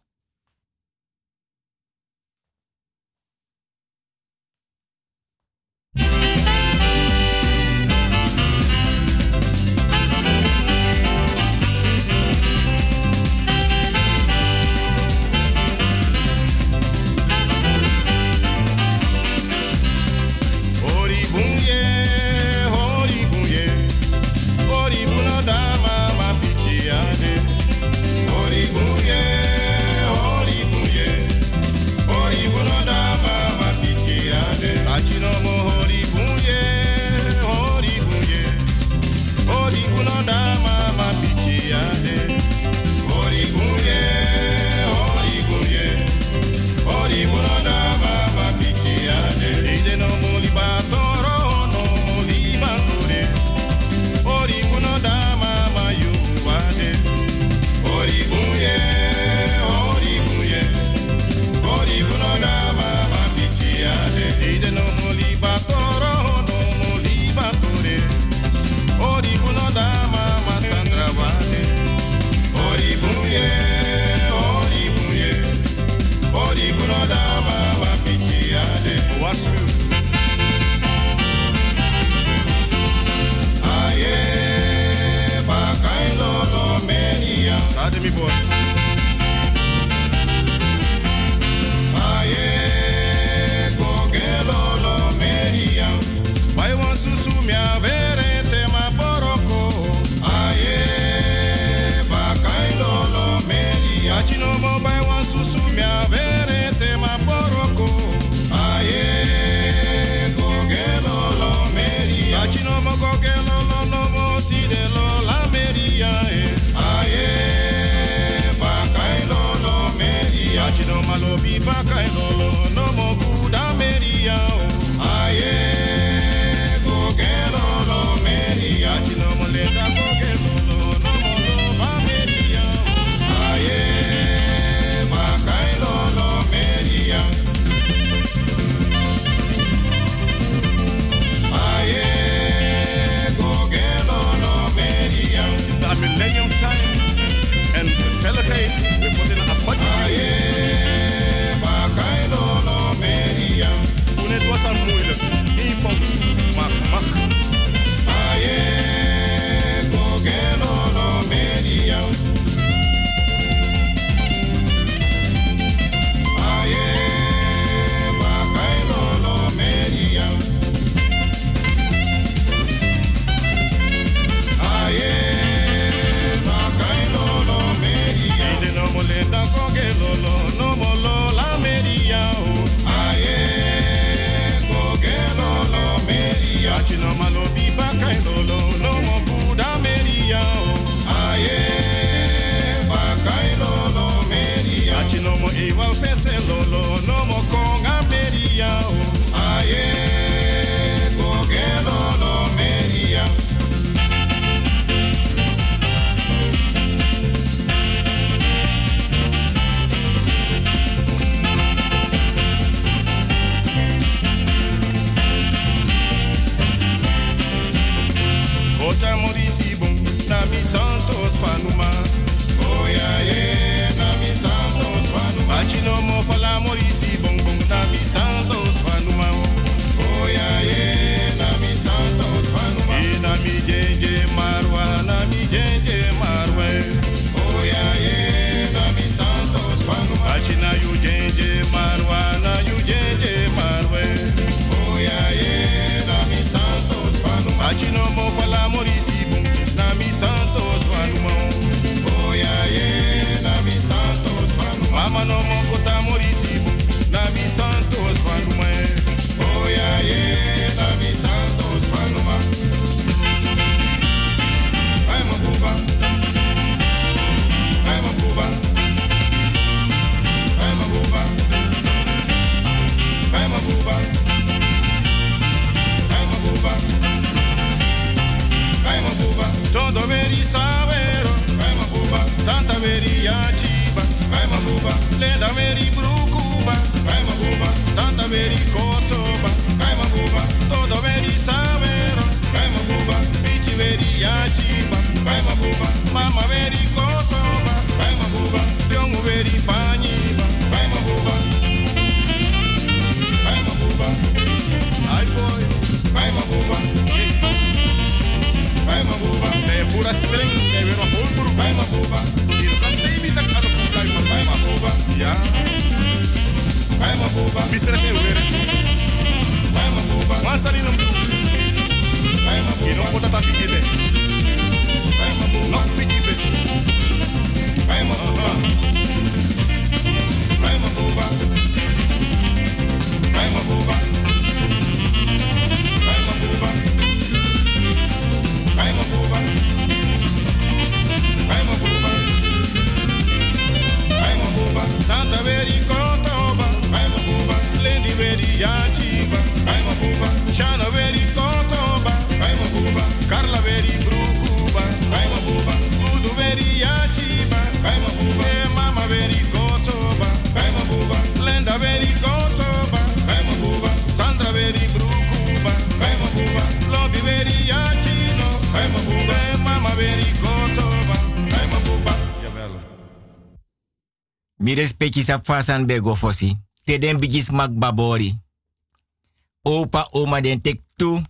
Ademi boy. Respecti sa fasan bego fosi. Te den bigis mak babori. Opa oma den tek tu.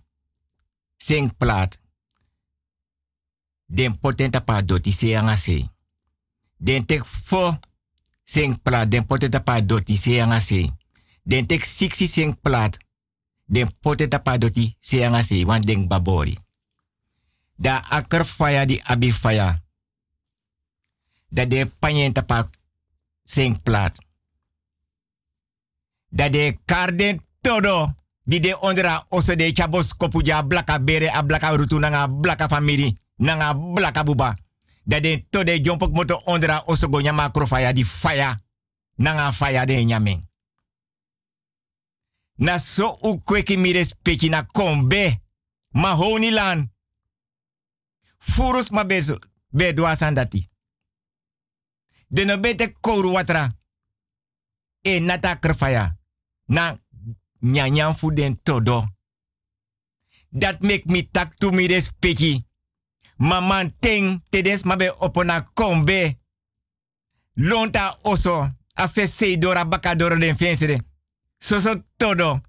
Sing plat. Den potenta pa doti se anga se. Den tek fo. Sing plat. Den potenta pa doti se anga se. Den tek siksi sing plat. Den potenta pa doti se anga. Want den babori. Da akker faya di abi faya. Da de panyenta pa sing plat. Da de karden todo di de ondra oso de chabos kopuja blaka bere a blaka rutu nanga blaka family nanga blaka buba. Da de to de jompok moto ondra oso go nyama krofaya di faya nanga faya de nyame. Na so u kweki mi respecti na kombe ma honi lan. Furus ma beso be doa sandati. De no bete kouru watra. E nata krfaya. Na nyanyan fu den todo. Dat make me tak to mi respecti. Maman ting te des mabe opona kombe. Lonta oso. Afe sei dora baka doro den fensere. Soso todo.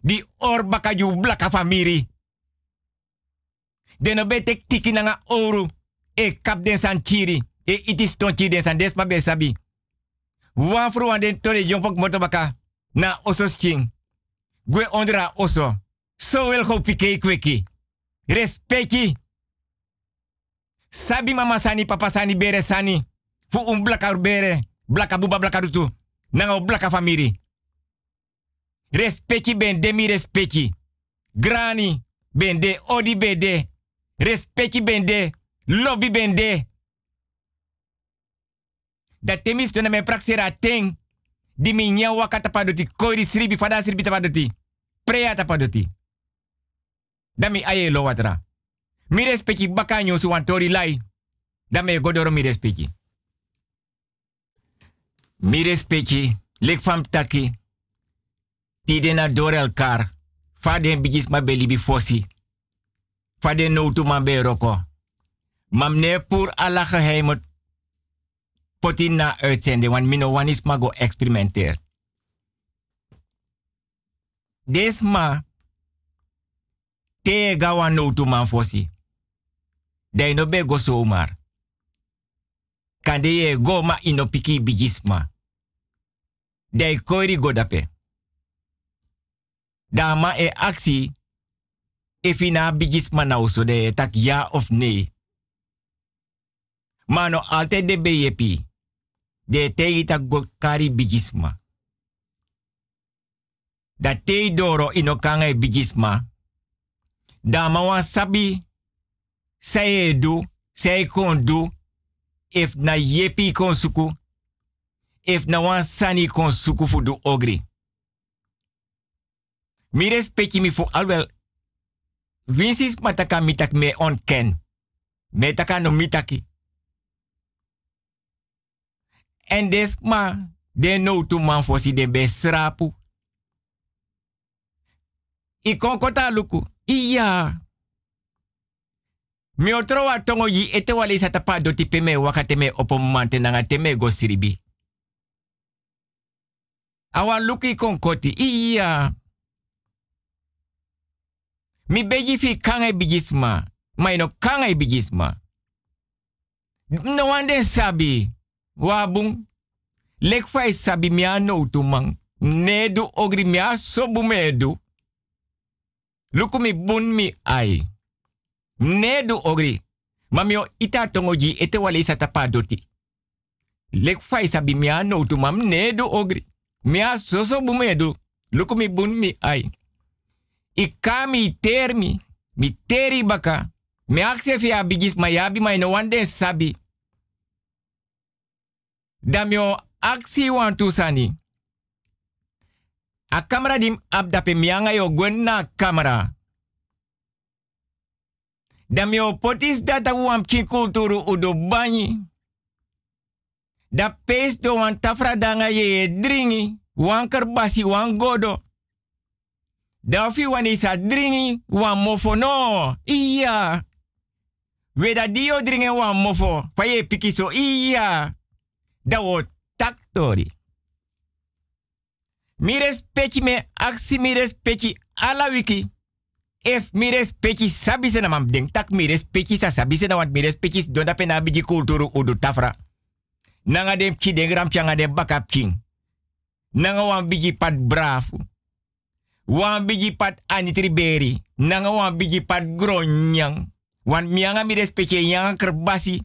Di or baka ju blaka famiri. De no bete tiki nanga oru. E kap den san chiri. E iti stonchi den san des mabe sabi. Wan fru wan den tore jompok moto baka. Na oso. Gwe ondra oso. So wel go pike kweki. Respecti. Sabi mama sani papa sani bere sani. Fu un blaka bere. Blaka buba blaka rutu. Nanga blaka famiri. Respecti ben demi respecti. Grani ben de odi ben de. Lobby ben de. Dat temis na me praksera ting. Di mi nya waka tapadoti. Koiri sribi fada sribi tapadoti. Preya tapadoti. Da mi aye lo watra. Mi respecti bakanyo su lai. Da me godoro mi respecti. Mi respecti. Lek fam taki. Tide na door elkaar. Fade bigis ma belibi fosi. Fade no tu be roko. Mam ne pour alla geheimen potin na uitzending, want mino wan is ma go experimenteer. Des ma te gawa no tu man fosi. Dai no be go zomaar. Kan de ye go ma ino piki bigisma. Dai koiri go dape. Dama e actie. Efina bigisma na uso de tak ja of nee. Mano altijd de BJP. De te tak go kari bigisma. Da te doro ino kanga bigisma. Wan sabi. Say do, say kon do. If na yepi kon suku. If na wan sani kon suku fu du ogri. Mi respecti mi fu alwel. Winsis mataka mitak me onken. Me taka no mitaki. En des ma de no tu man fosi de be srapu. I luku. Iya. Mi otro tongo yi ete wale tapa do me wakate me opo mante nanga go siribi. Awa luku i kon koti. Iya. Mi beji fi kanga bigisma. Ma ino kanga bigisma. No wande sabi. Wabung. Lek fai sabi mi ano tumang. Nedu ogri mi sobu medu. Luku mi bun mi ai. Nedu ogri. Mamio ita tongoji ete wale isa tapa doti. Lek fai sabi mi ano tumam nedu ogri. Mi soso bumedu. Luku mi bun mi ai. Ikami termi. Mi teri baka. Mi akse fi abigis ma yabi ma ino wande sabi. Damio aksi wan tusani. A kamera dim abdape mianga yo gwen na kamera. Damio potis data wan kin kulturu udo banyi. Da pees do wan tafra danga ye dringi. Wan kerbasi wan godo. Da fi wan isa dringi wan mofo no. Iya. Weda dio dringi wan mofo. Faye pikiso iya. Da wo taktori. Mi respecti me aksi mi respecti ala wiki. If mi respecti sabi se na mam tak mi respecti sa sabi se na want mi respecti do da pena bigi kulturu udu tafra. Nanga dem ki den gram pianga dem bakap king. Nanga wan bigi pat brafu. Wan bigi pat anitriberi. Nanga wan bigi pat gronyang. Wan mianga mi respecti yanga kerbasi.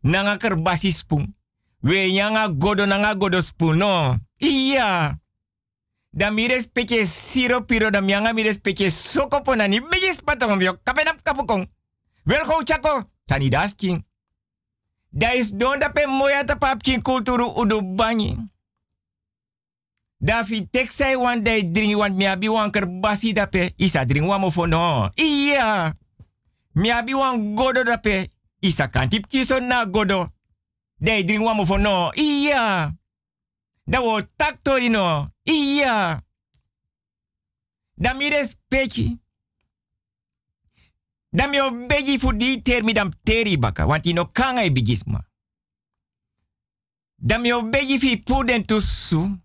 Nanga kerbasi spoon. We yanga godo nanga godo spoon no. Iya. Da mi respecte siro piro da mianga mi respecte soko ponani kapenap kapukong. Wel go chako sani dasking. Da is don da pe moya ta papkin kulturu udu banyi. Da fi wan day dringi wan mi abi wan kerbasi da pe isa drink wan no. Iya. Mi abi wan godo da pe isa kantip kiso na godo. Dai drink wan mo no. Iya. Da wo taktori no. Iya. Da mi respecti. Da mi o begi fu di termi dam teri baka. Want ino kanga e bigisma. Da mi o begi fi puden tusu.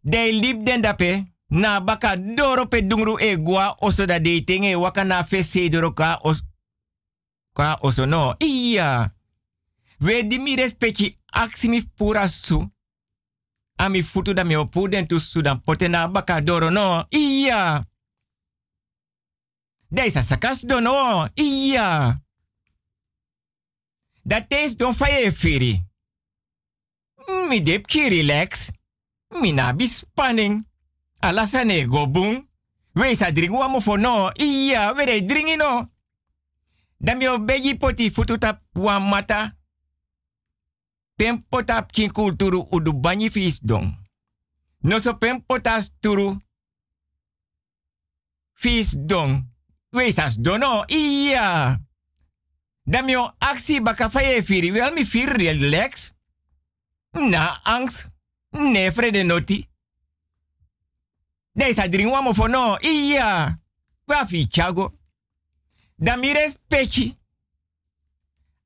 Dai lip den dape. Na baka doro pe dungru e gua oso da de tenge waka na doro ka os ka oso no. Iya. We di mi respecti aksi mi pura su. Ami futu da mi opuden tu sudan pote na baka doro no. Iya. Sa sakas do no. Iya. Dat is don faye firi. Mi dep ki relax. Mi na bi spanning. Alasane go boom. We sa fo no. Iya, we dai dringi no. Da mi o poti futu tap wa mata. Pen potap kin kulturu udu banyi fis don. No turu. Fis don. Weesas dono. Iya. Damio aksi baka faye firi. Wel mi fir relax. Na angst. Ne frede noti. Deze dring wamo for. Iya. Wa fi chago. Damires pechi.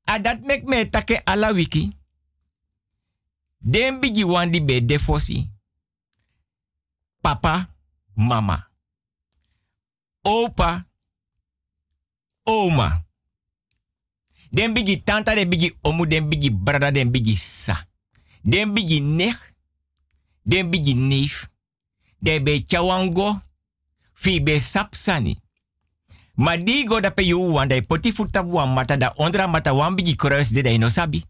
Adat mek me take ala wiki. Den bigi wandi be defosi. Papa, mama. Opa, oma. Den bigi tanta, den bigi omu, den bigi brada, den sa. Den bigi nech, den bigi neef. Den be chawango, fi be sapsani. Ma di go da pe yu wanda e poti futa wan mata da ondra mata wan bigi de da ino sabi.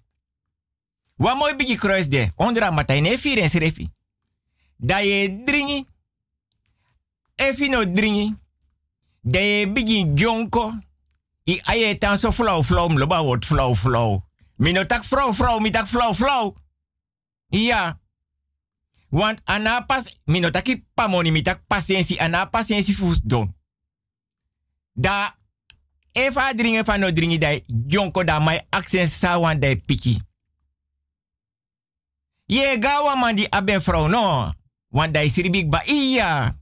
Wan mooi bigi kruis de ondra mata ine firen serefi. Da dringi. Efi no dringi. Da bigi jonko. I aye tan so flow flow mloba wot flow flow. Mi no tak flow flow, mi tak flow flow. Ja. Want anapas, mi no taki pamoni, mi tak patiëntie, ana patiëntie fus don. Da, efa dringi fa no dringi dai, jonko da mai accent sa wan dai piki. Ye gawa man di aben vrouw no. Want dai ba iya.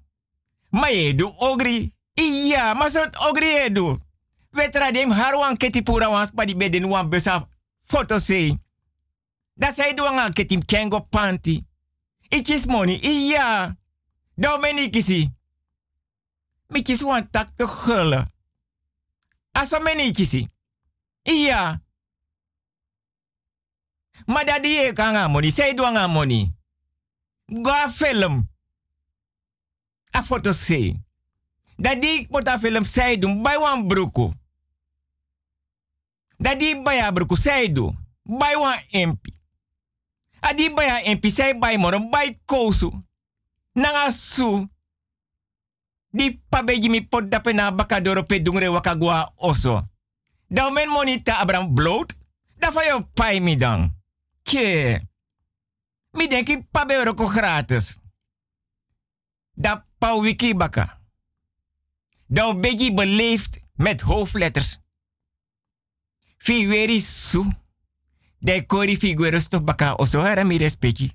Ma ye ogri. Iya, ma sot ogri ye du. Wetra dem harwan keti pura wans pa di beden wan besa foto sei. Da sai du ketim kengo panti. Ichis money, iya. Dau meni kisi. Mi kisi wan tak te gullen. Aso meni kisi. Iya. Maar dat die ik aan money, zij doen money. Film. A foto se. Dat die ik moet film zij doen, bij wan broeko. Dat die bij a broeko zij doen, wan. A die bij a bij kosu. Nanga su. Di pabeji mi pot dape na bakadoro pe dungre wakagwa oso. Da men monita abram bloot. Da yo pai mi. Ke. Mi denki pabe euro gratis. Da pau wiki baka. Da beji beleefd met hoofdletters. Fi weri su. De kori figueros toch baka oso hara mi respecti.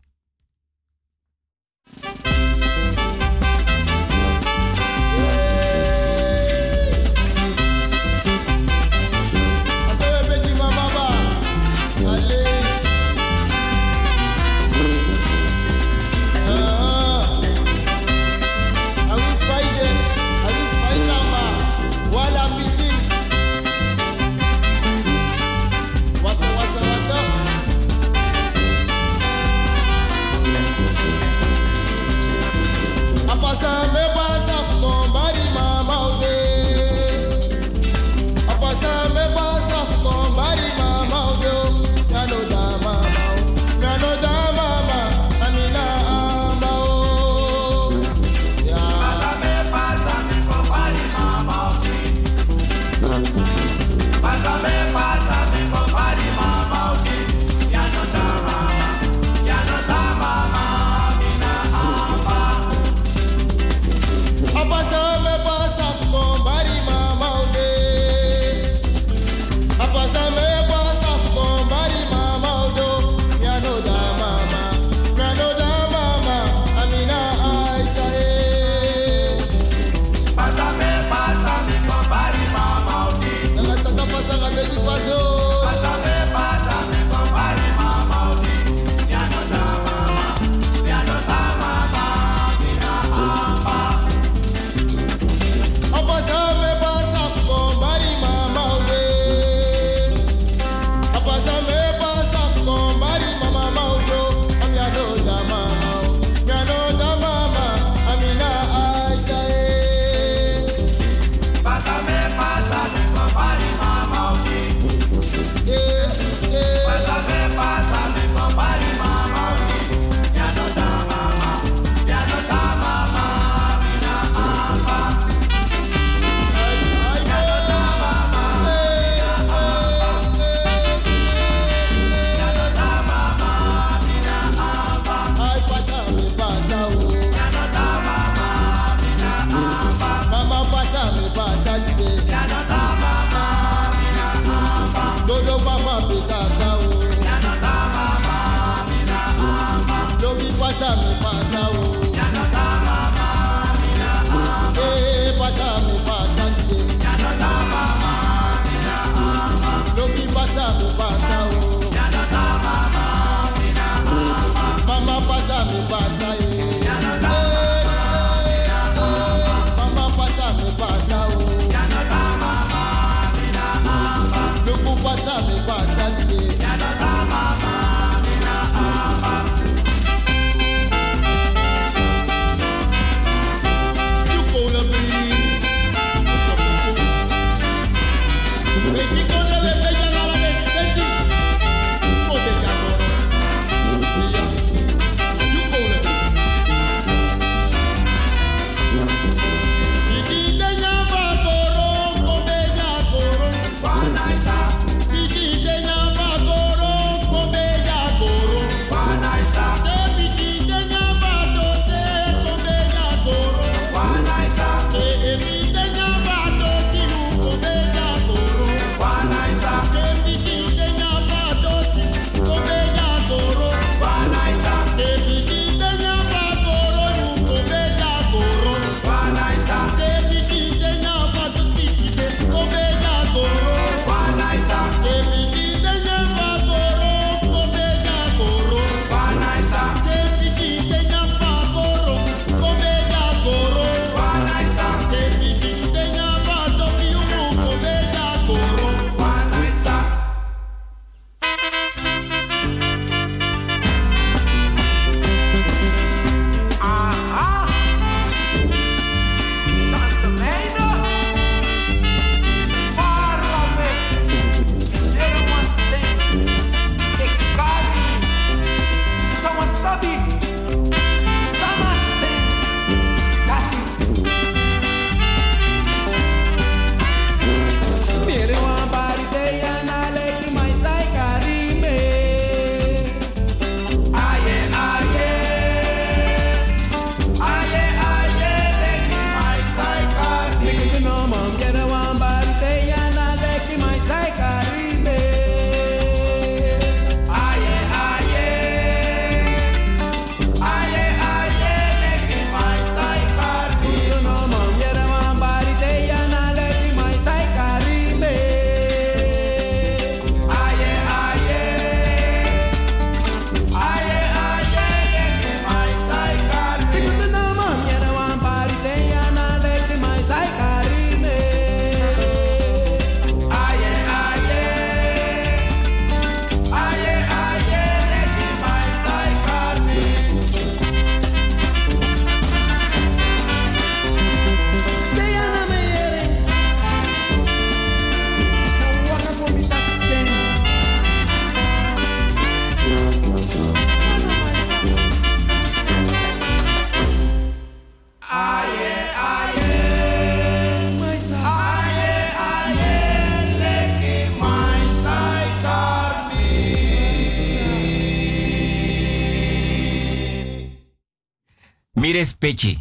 Respecti.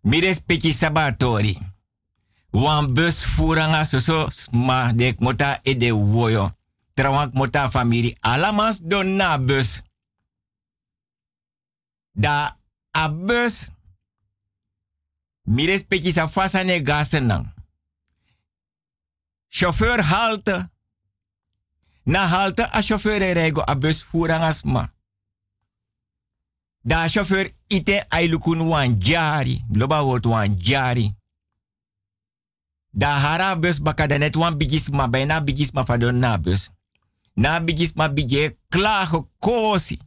Mi respecti sabatori. Wan bus furanga soso ma de mota e de woyo. Trawang mota famiri. Alamas don na bus. Da a bus. Mi respecti sa fasa ne gasen. Chauffeur halte. Na halte a chauffeur e rego a bus furangas ma. Da chauffeur ite ailukun wan jari. Loba wordt wan jari. Da hara bus baka net wan bigis ma bijna bigis ma fadon na bus. Na bigis ma bigje klagen kosi.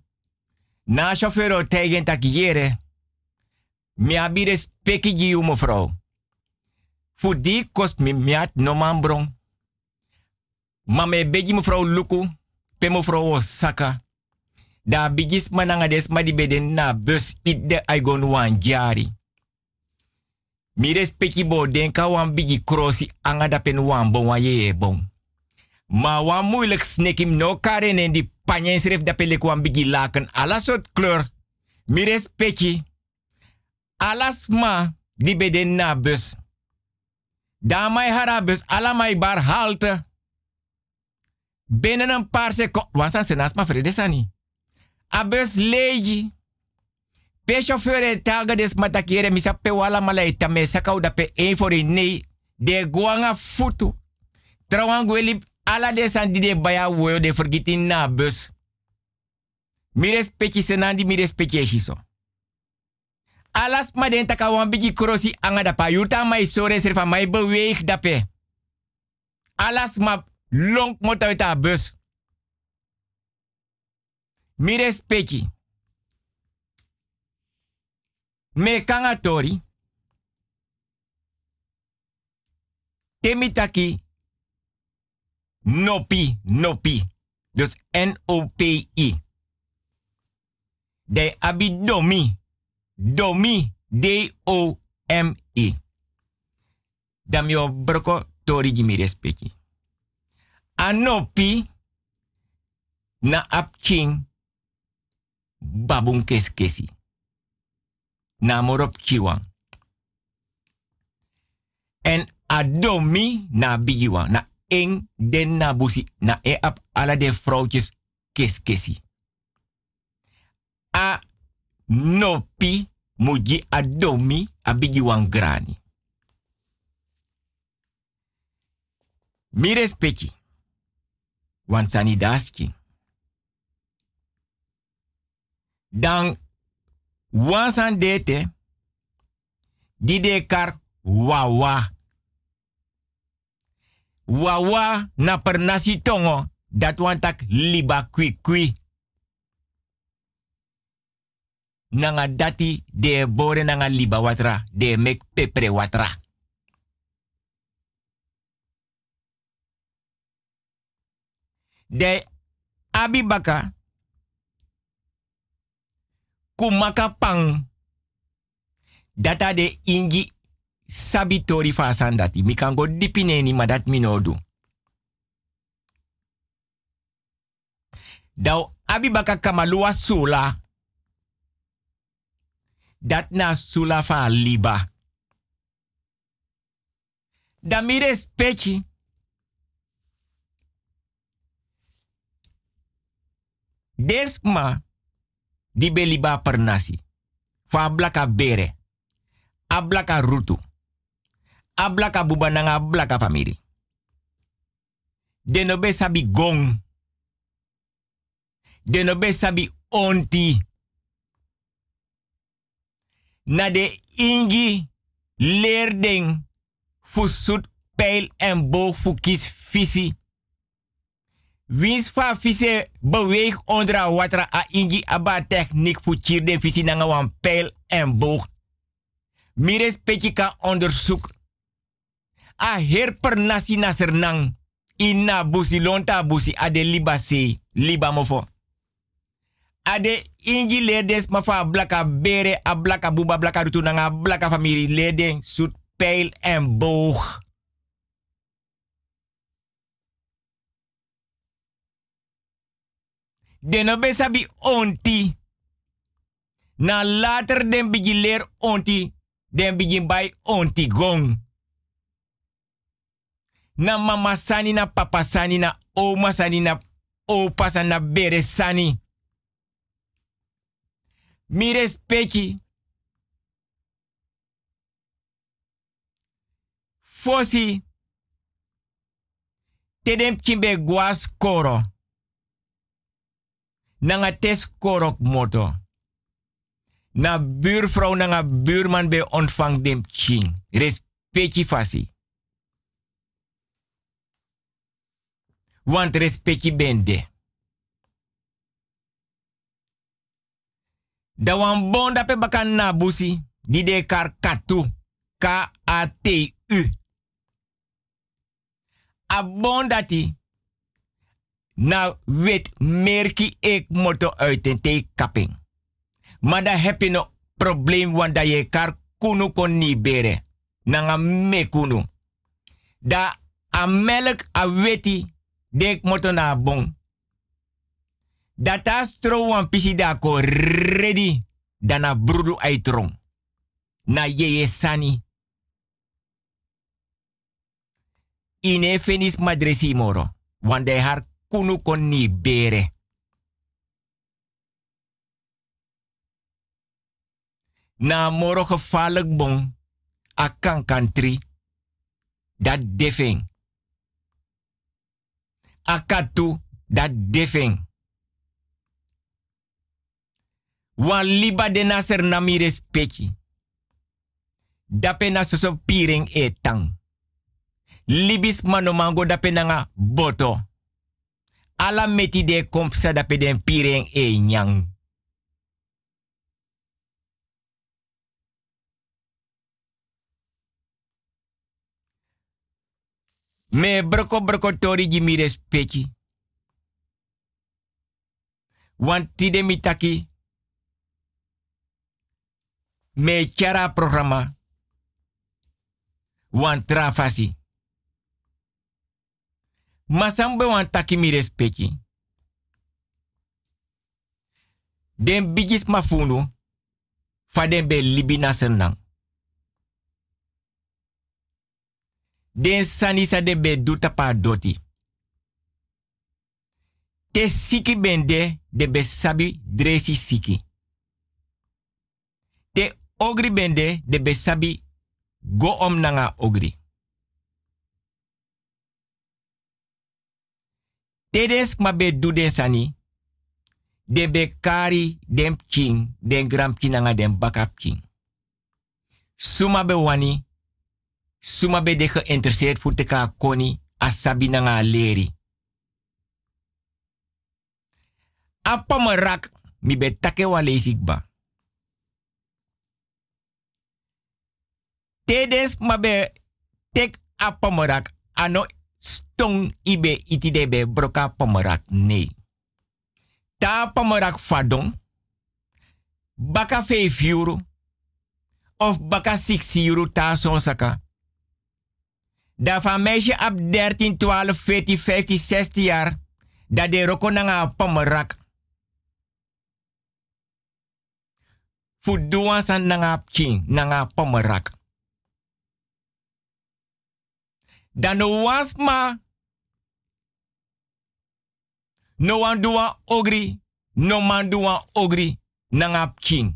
Na chauffeur o tegen tak yere. Mi abire speki gi u mevrouw. Die kost mi miat no man bron. Maar me begi Luku, pe mevrouw Osaka. Da bigis mananga des ma di beden na bus it de wan jari. Mi bo denka wan bigi krosi anga da pen wan bon wan ye bon. Ma wan moeilijk snekim no karen en di panyen sref da pelek wan bigi laken ala soort kleur. Mi respecti. Alas ma di na bus. Da mai hara bus ala mai bar halte. Binnen een paar seconden. Wansan senas ma vrede sani. A bus leegi. Pe chauffeur e taga des matakere misa pe wala mala ita me sakau pe nee. De guanga futu. Trawan gweli ala de san de baya woyo de forgitin na bus. Mi respecti senandi mi respecti shiso. Alas ma den taka wan bigi krosi anga da pa yuta mai sore serfa mai beweeg da pe. Alas ma long mota bus. Mi respecti. Me kanga tori. Temitaki. Nopi, nopi. Dus N-O-P-I. De abi domi. Domi. D-O-M-I. Dam yo broko tori gi mi respecti. Anopi na apking babun keskesi. Na morop chiwang. En adomi na bigiwang. Na eng den na busi. Na e ap ala de vrouwtjes keskesi. A nopi muji adomi a grani. Mi respecti. Want sani daski. Dan wansan dete di de kar wawa. Wawa na per nasi tongo dat wantak liba kwi kwi. Nanga dati de bore nanga liba watra de mek pepre watra. De abibaka kumaka pang data de ingi sabitori fasan dati mi kan go dipineni ma dat minodu dau abibaka kamalua sula. Dat na sula fa liba. Da mi respecti Desma di beliba per nasi. Fa blaka bere. A blaka rutu. A blaka buba nanga blaka famiri. De no be sabi gong. De no be sabi onti. Na de ingi leerding fusut peil en boog. Wins fa fise beweeg onder a watra a ingi aba techniek fu chirden visi nanga wan pijl en boog. Mires petje ka onderzoek. A her per nasi nasernang. Ina busi lonta busi ade liba se liba mofo. Ade ingi ledes ma fa blaka bere a blaka buba blaka rutu nanga blaka famiri leden sut pijl en boog. De no onti. Na later den begin leer onti, den begin bij onti gong. Na mama sani na papa sani na oma sani na opa sani na bere sani. Mi respecti. Fosi. Tedem kimbe guas koro. Nanga tes korok moto. Na buurvrouw nanga buurman be ontvang dem king. Respecti fasi. Want respecti bende. Da wan bonda pe bakan na. Di de kar katu. K-A-T-U. A. Na wet merki ek moto uit en te kapping. Maar dan heb je no probleem want dat je kar kunu kon ni bere. Nanga me kunu. Da a melk a weti dek moto na bon. Data stro wan pisi da ko ready. Dana brudu aitrong. Na yeye sani. Ine fenis madresi moro. Want de har kunu kon ni bere. Na moro gevaarlijk bon. A kan. Dat defing. A katu. Dat defing. Wan liba de naser na mi respecti. Dape na piring e tang. Libis manomango dape nga boto. Ala meti de kompsa dape den piring e nyang. Me broko broko tori gi mi respecti. Want tide mi taki. Me chara programma. Want trafasi. Masambe want taki mi respecti. Den bigis mafunu. Fa den be libina senang. Den sanisa de be pa doti. Te siki bende de be sabi dresi siki. Te ogri bende de be sabi go om nanga ogri. Tedes ma be den. De be kari king, den gram kinanga den king. Suma be wani. Suma be de geïnteresseerd voor te ka koni asabi nanga leri. Apa merak mi be take wa lezik ba. Tedes ma be tek apa ano stong ibe iti de be broka pomerak nee. Ta pomerak fadon. Baka fe euro. Of baka 6 euro ta son saka. Da van meisje ab 13, 12, 14, 15, 16 jaar. Dat de roko nanga pomerak. Fuduan san nanga king, nanga pomerak. Dan no was ma. No one doa ogri. No man doa ogri. Nanga king.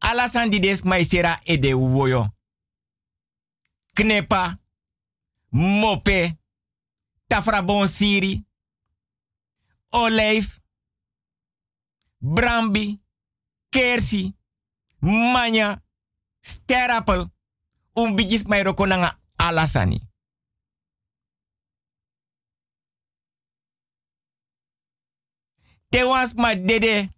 Alasan di des maisera e de woyo. Knepa. Mope. Tafrabon siri. Olijf. Brambi. Kersi. Manya. Sterapel. Bijis mai roko nanga alasani. Te was ma dede.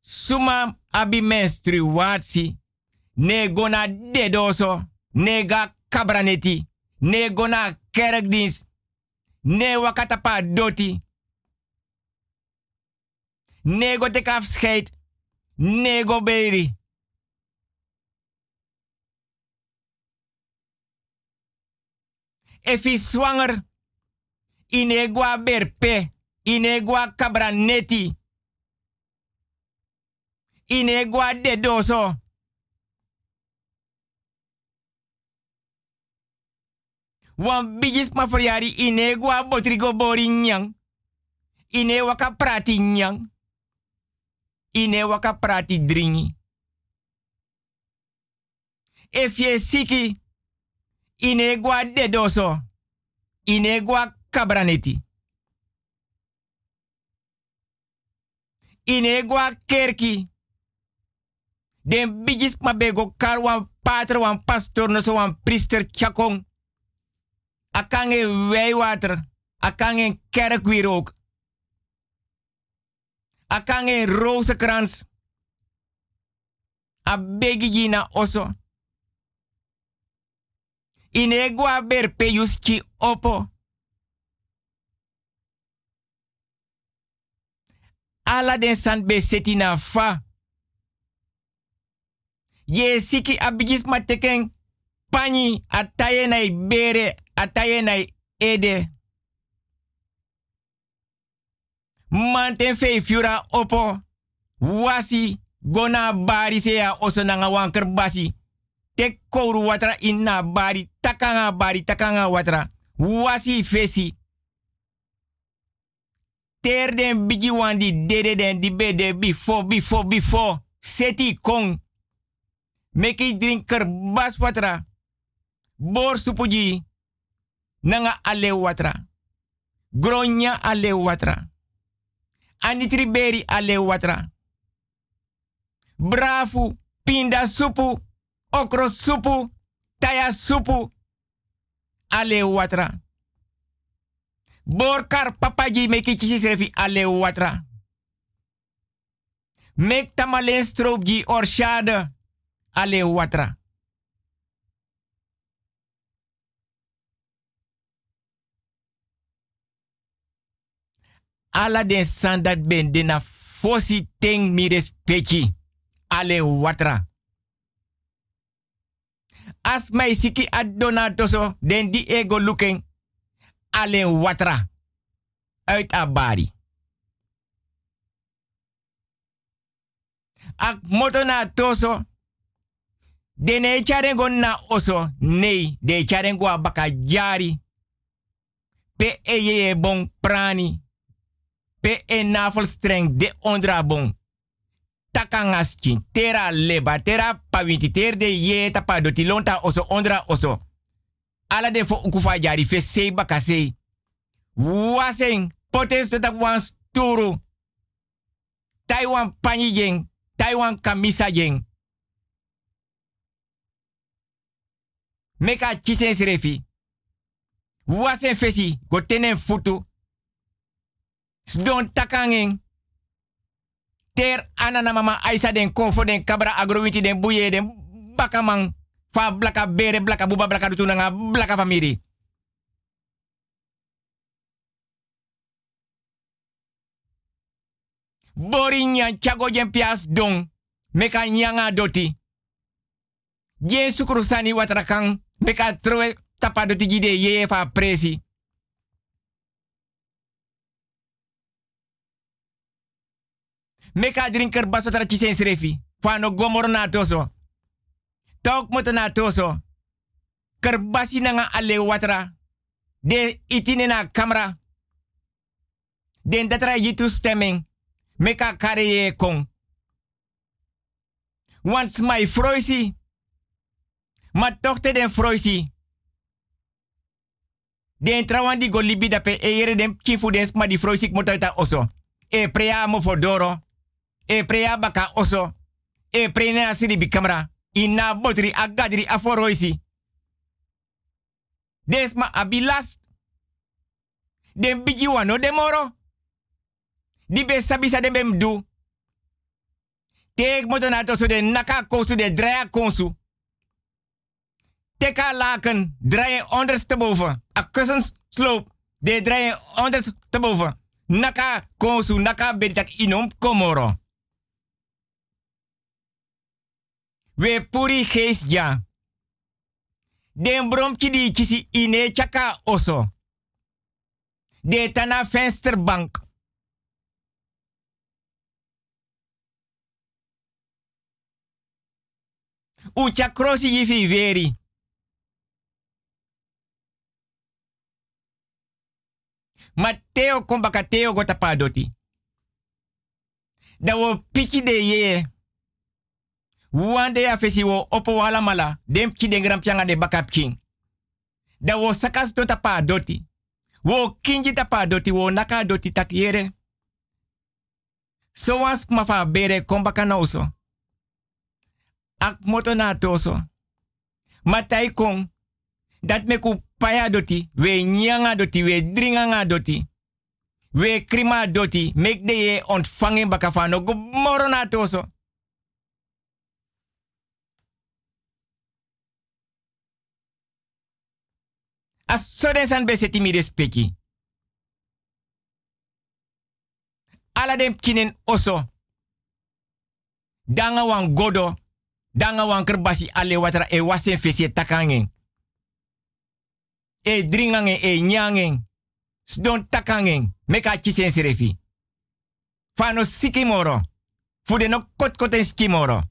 Suma abi menstruatie. Ne gona dedoso. Ne ga kabraneti. Ne gona kerkdienst. Ne wakatapa doti. Ne go tek afscheid. Ne go beri. Efi zwanger. Inegwa berpe. Inegwa kabraneti. Ine gwa de doso. Wan bigis ma foriari ine gwa botrigo bori nyang. Ine waka prati nyang. Ine prati siki, ine gwa de doso. Ine gwa kabraneti. Ine gwa kerki. Den bigis ma bego kar wan pater wan pastor no so wan priester chakong. Akange wijwater. Akange kerkwier ook. Akange rozenkrans. A begi gina oso. Ine gwa ber peyuski opo. Ala den san be seti na fa. Ye siki abigis mateken pani ataye na bere ataye na ede. Manten fe fiura opo. Wasi gona bari se ya oso nanga wanker basi. Tek kouru watra inna bari takanga bari takanga watra. Wasi fesi. Ter den bigi wan di dede den di bede before before before. Seti kong. Meki drinker bas watra. Bor supuji. Nanga ale watra. Gronya ale watra. Anitri beri ale watra. Brafu, pinda supu, okro supu, taya supu. Ale watra. Borkar papaji meki kisi serefi ale watra. Mek tamalen stroopji orshade ale watra. Ala den sandat ben dena fosi teng mi respecti ale watra. As mai siki adona toso den di ego looking ale watra. Uit abari. Ak moto na toso. Dene charengo na oso. Nee, de charengo abaka jari. Pe eye bon prani. Pe e navelstreng de ondra bon. Takangaschin, tera leba, tera pawinti, ter de ye tapa doti lonta oso ondra oso. Ala de fo ukufa jari fe sei bakasei. Waseng, tak wan sturu. Taiwan panyi jeng, Taiwan kamisa jeng. Meka chisen srefi. Wasen fesi, go tenen futu. Sdon takangeng. Ter anana mama aisa den konfo den kabra agrowiti den buye den bakamang. Fa blaka bere blaka buba blaka dutunanga blaka famiri. Borinya chago jen pias don. Meka nyanga doti. Jen sukuru sani watrakang. Meka trowe tapa doti gide ye fa. Meka drinker baso tra kisen srefi. Fano gomor na toso. Tok moto na toso. Kerbasi nanga ale watra. De itine na kamera. Den datra yitu stemming. Meka kare ye kong. Want my froisi. Ma tochte den froisi. Den trawan di go libi dape e den kifu den sma di froisi motoita oso. E prea mo fodoro. E prea baka oso. E prene asiri bi kamera. Ina botri agadri aforoisi. Desma abilas. Den bigi wano de moro. Di be sabisa den bem du. Teek moto na de naka kosu de draya konsu. Teka laken draaien ondersteboven. A kussensloop. De draaien ondersteboven. Naka konsu naka beritak inom komoro. We puri geest ja. Den bromki di kisi ine chaka oso. De tana vensterbank. Ucha krosi yifi veri. Mateo kombaka Teo gota padoti. Da wo piki de ye. Wande ya fesi wo opo wala mala. Dem ki den gram pianga de king. Da wo sakas dota padoti. Wo kinji ta padoti wo naka doti tak yere. So was mafa bere kombaka na uso. Ak moto na toso. Matai kong. Dat me ku paya doti. We nyanga doti. We dringanga doti. We krima doti. Mek de ye ontvangen bakafano. Go moro na toso. As so den san beseti mi respecti. Ala dem kinen oso. Danga wan godo. Danga wan kerbasi ale watra e wasen fesi takangen. E dringangen e nyangen. Sdon takangen. Meka chisen serefi. Fano sikimoro. Fude no kot koten skimoro.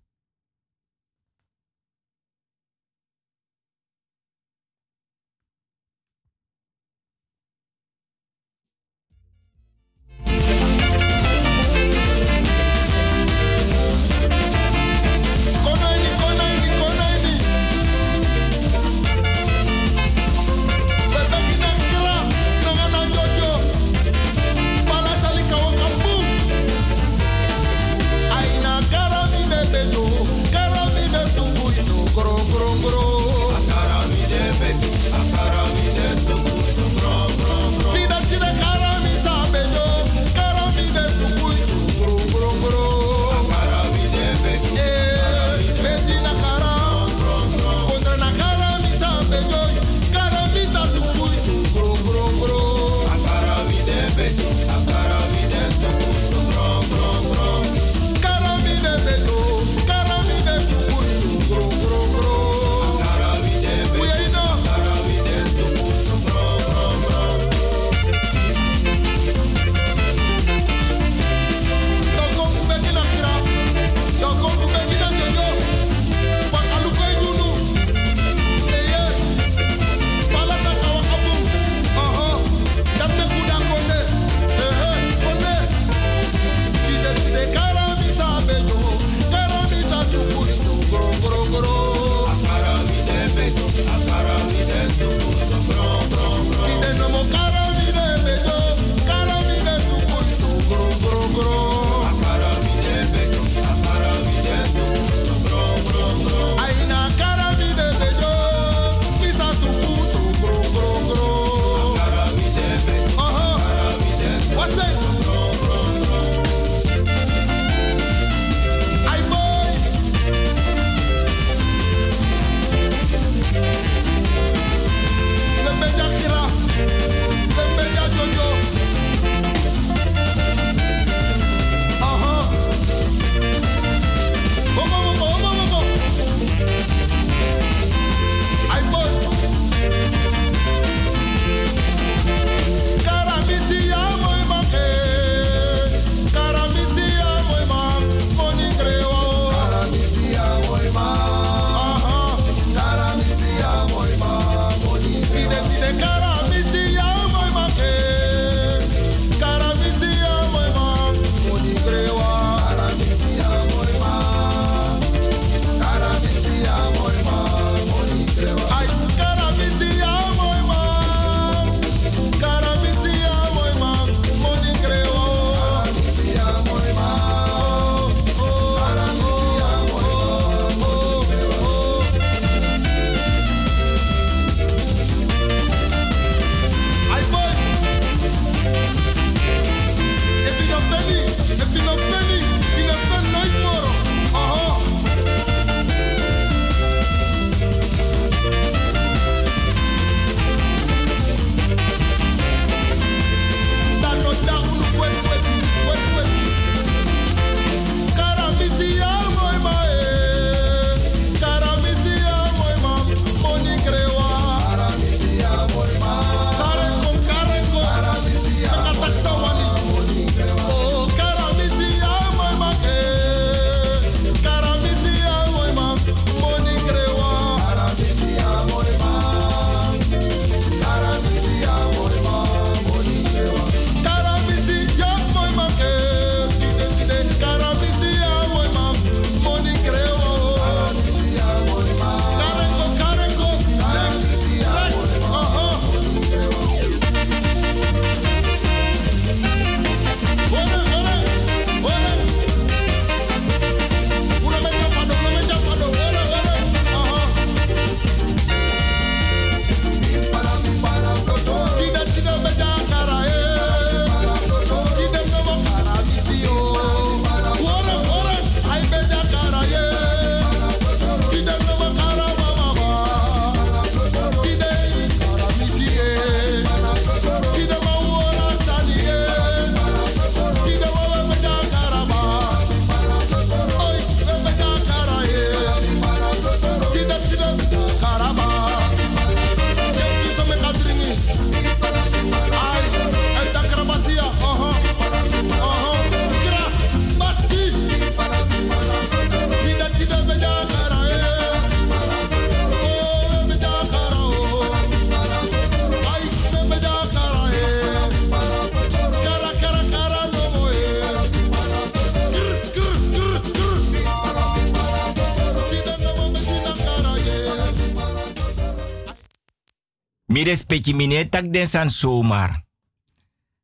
Mi respecti mine tak den san zomaar.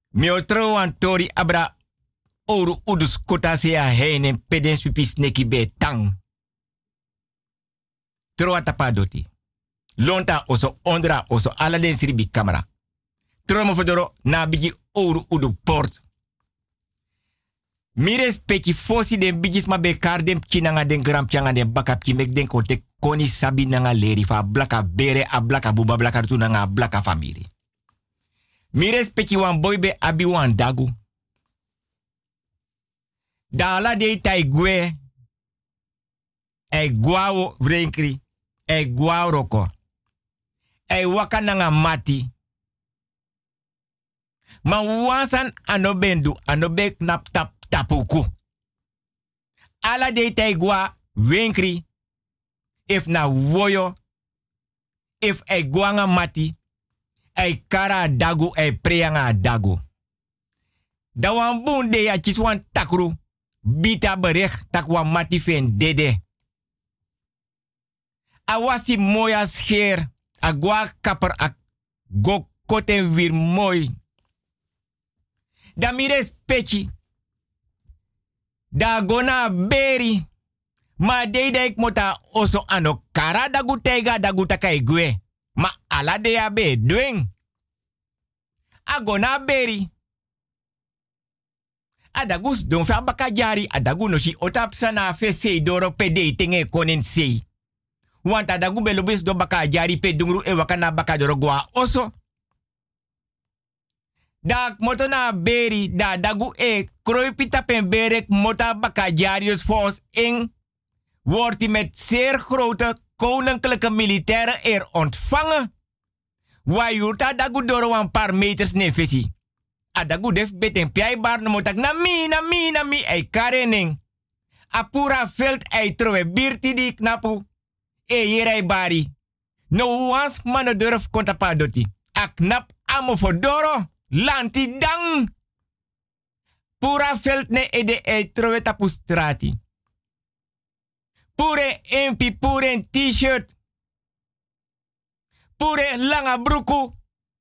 Mi otro tori abra oru udus kota se a heinen peden supis neki be tang. Tro atapadoti. Lonta oso ondra oso ala den siribi camera. Tro mo fodoro na bigi oru udu port. Mi respecti fosi den bigis ma be kar den kinanga den gram changa den bakap ki mek den kote koni sabi nanga leri fa blaka bere a blaka buba blaka tu nanga blaka famiri. Mi respecti wan boy be abi wan dagu. Dala de tai gwe. E guao vrenkri. E guao roko. E waka nanga mati. Ma wansan anobendu anobe knap tap tapuku. Ala de tai gwa wenkri. If na woyo. If e guanga mati. E kara dagu e preanga dagu. Da wan bunde ya chiswan takru. Bita bericht tak wan mati fen dede. A wasi moya scheer. A gwa kapper a go koten weer mooi. Da mires pechi. Da gona beri. Ma deide ik mota oso ano kara da gutega da gutaka igwe. Ma ala de ya be dwing. A gona beri. Adagus don fa baka jari adagu otap sana fe sei doro pe de tenge konen. Want adagu belobis do baka jari pe dungru e wakana baka doro oso. Da moto na beri da dagu e kroi pita pen berek mota baka jarius volgens in wordt hij met zeer grote koninklijke militaire eer ontvangen. Dagu doro een paar meters nefesi. Adagu def beten piai bar no motak na mi na mi na mi ei karening. Apura veld ei trowe birti di knapu. E yerai bari. No wans mano durf konta pa doti. A knap amo fodoro. Lanti dang. Pura veld ne ede ei trowe tapu strati. Pure empi pure t-shirt. Pure langa bruku.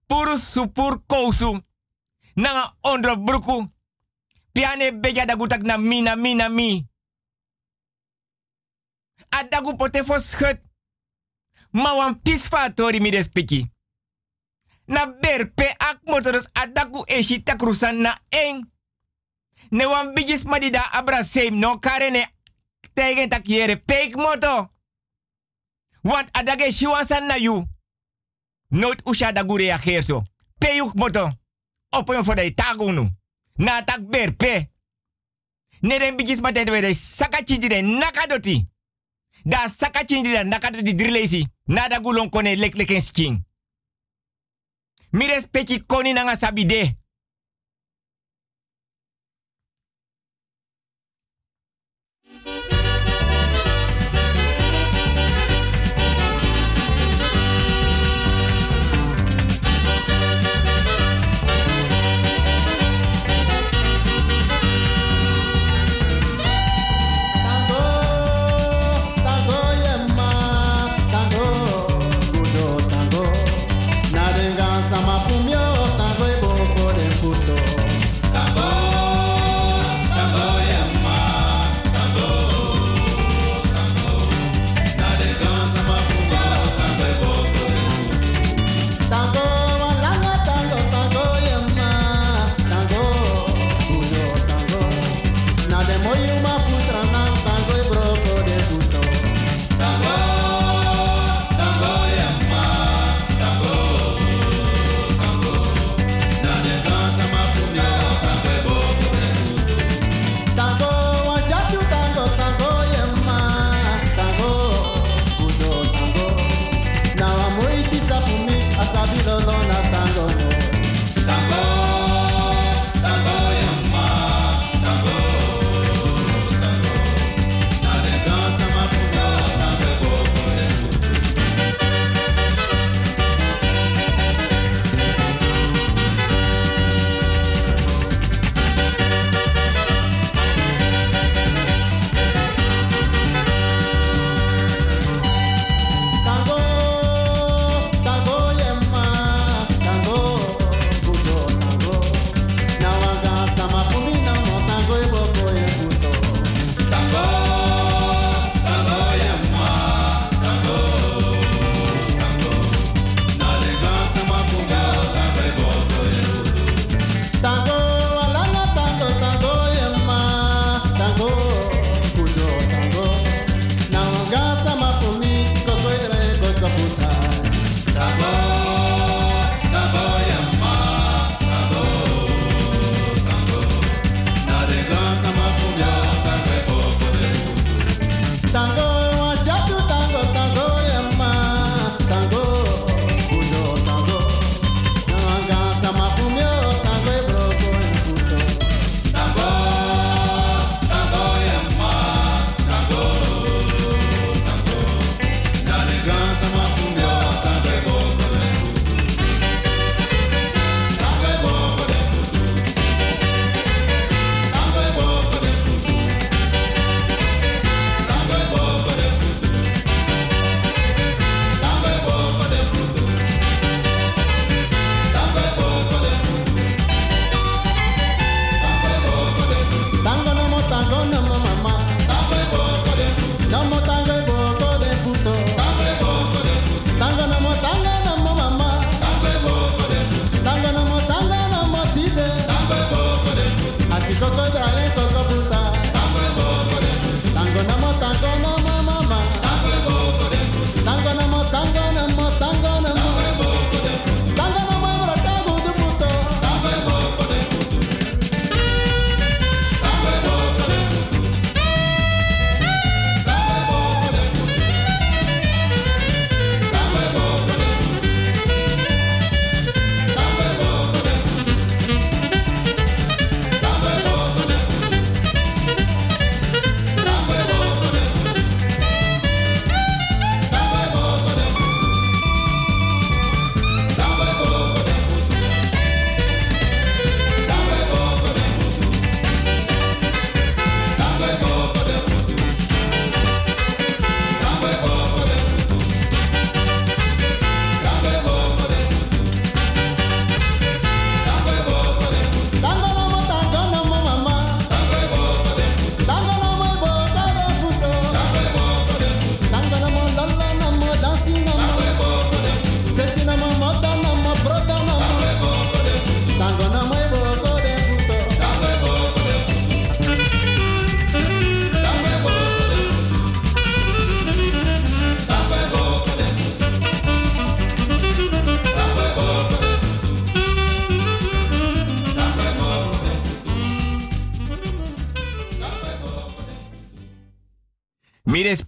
Puru supur kousu. Nanga ondro bruku. Piane beja da gutak na mi na mi na mi. Adagu pote fo schut. Ma wan pisfa tori mi despiki. Na berpe ak motoros adagu eshi takrusan na eng. Ne wan bigis madida abra seim no karene tegen tak yere peik moto. Want adage shiwansan na you. Noot usha dagu reageer zo. Peyuk moto. Yon for de tagunu. Na tak berpe. Neren bigis ma tete wede saka chindire nakadoti. Da saka chindire nakadoti drilesi. Na da gulon kone lek leken sking. Mires peki koni nanga sabide.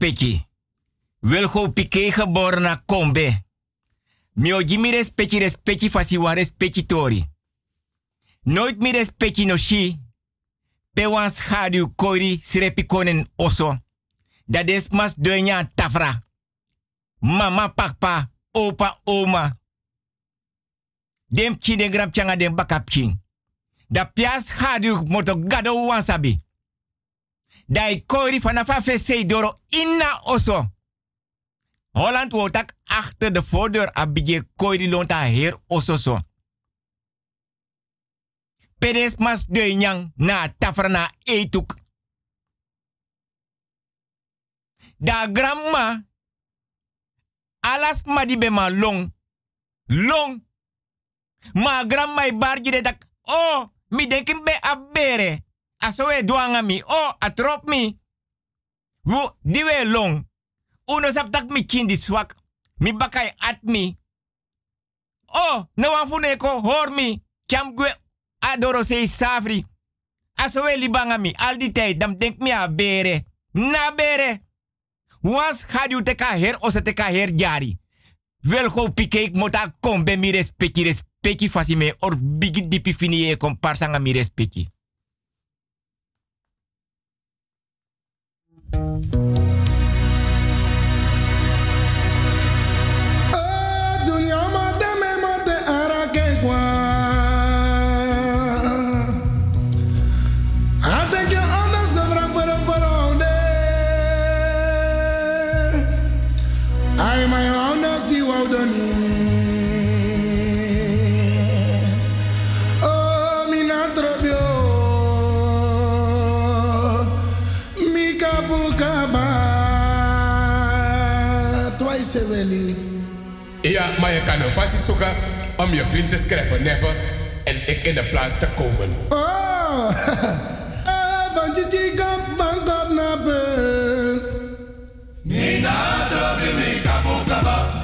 Respecti. Wilgo Piqué geboren na Kombe. Mi oji mi respecti respecti fasi wan respecti tori. Nooit mi respecti no shi. Pe wan schaduw kori srepi konen oso. Dat is mas tafra. Mama pakpa, opa oma. Dem chi den gram changa den bakap. Da pias schaduw moto gado wan sabi. Dai kori vanaf afc doro inna oso. Holland wotak achter de voordeur abije kori lonta heer oso so. Pedes mas de nyang na tafrana etuk. Da grandma alas ma long. Long. Ma grandma i barji de dak. Oh, mi denkin be abere. Aso we duanga mi. Oh, atrop mi. Wo, diwe long. Uno sap tak mi chindi swak. Mi bakai at mi. Oh, no wan fune ko hor mi. Cham gwe adoro sei safri. Aso we libanga. Al die tijd, dan denk mi a bere. Na bere. Was gaat u teka her ose teka her jari. Wel go pike ik mota kom be mi respecti respecti fasi me or bigi dipi fini e kom parsanga mi respecti. Ja, maar je kan een vast zoeken om je vriend te schrijven, never. En ik in de plaats te komen. Oh, van naar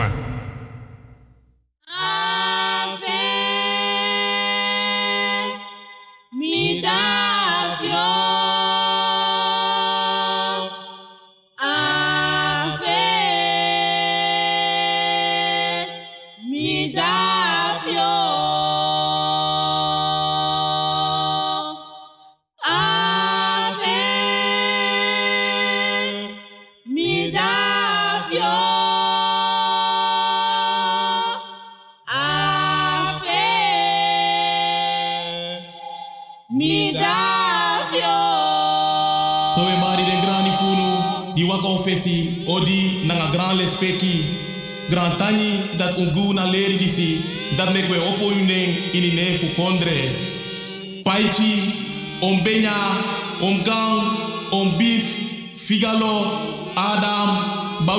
plaats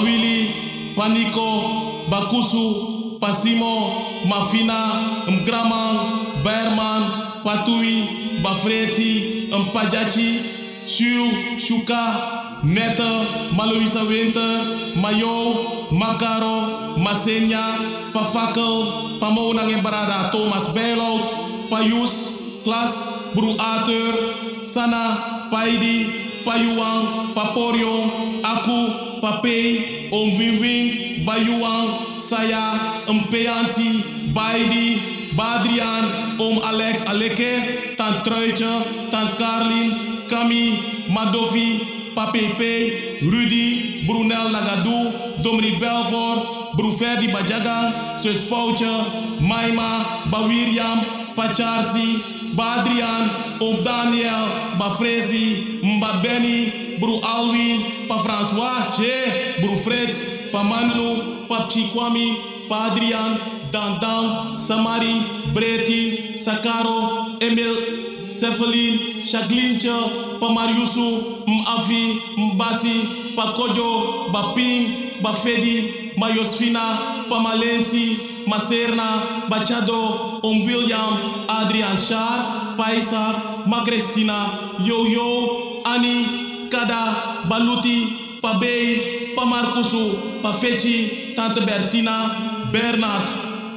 bawili, paniko, bakusu, pasimo, mafina, mgraman, berman, patui, bafreti, mpajachi, Shu, Shuka, Netta, Malouisa Winter, Mayo, Makaro, Masenya, Pafakel, Pamona en Barada, Thomas Bijlout, Payus, Klas, Bru Arthur, Sana, Paidi, Payuang, Paporio, Aku, Pape, Om Win Bayuang, Saya, Mpeansi, Baidi, Badrian, Om Alex Aleke, Tant Truitje, Tant Carlin, Kami, Madovi, Papepe, Rudy, Brunel Nagadu, Dominic Belfort, Bruferdi Bajagan, Sus Maima, Bawiriam, Pacharsi, Badrian, Om Daniel, Bafrezi, Mba Benny, Bru Alwin, Pa François, Che, Bru Fritz, Pa Manlu, Pa Chikwami, Pa Adrian, Dandan, Samari, Breti, Sakaro, Emil, Cephalin, Shaglincha, Pamariusu, Mafi, Mbasi, Pakojo, Baping, Bafedi, Mayosfina, Pamalensi, Maserna, Bachado, Om William, Adrian Shah, Paisa, Magrestina, Yo-Yo, Ani, Kada, Baluti, Pabei, Pamarkusu, Pafechi, Tante Bertina, Bernard,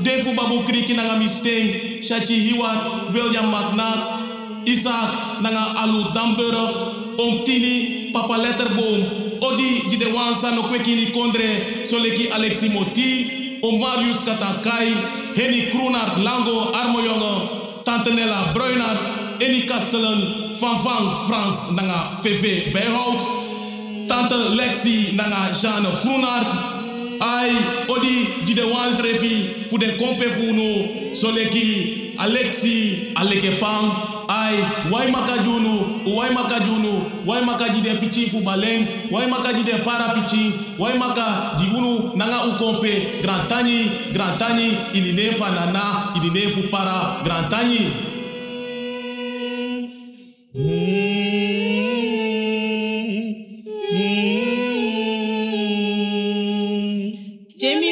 Defu Babu Kriki Nanga Misteng, Shachi Hiwat, William McNack, Isaac nanga Alu Damburg, Omtini, Papa Letterboom, Odi Jidewansa no kwekini kondre, Soleki Alexi Moti, Om Marius Katakai, Henny Kroenart Lango Armojonge, Tante Nella Eni Kastelen, Van Van Frans nanga VV Bijhout, Tante Lexi nanga Jeanne Groenart, Ai, Odi Jidewans Refi, Fude Kompe Funo, Soleki Alexi Alekepang, ai wai makajunu wai makajunu wai makaji de pichi fu baleng wai makaji de para pichi wai maka jigunu nanga ukompe grand tani grand tani ili ne fanana ili ne fu grand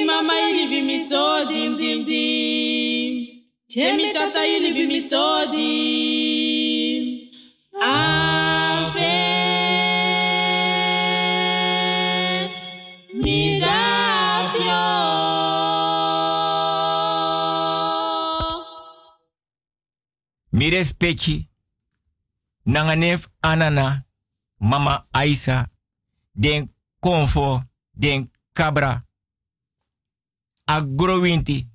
mama ili bi mi so dim dim dim. Temi tata ili bi mi so dim. Ave. Mi respecti. Nanganef Anana, Mama Aisa, Den Konfo, Den Cabra. Agrowinti.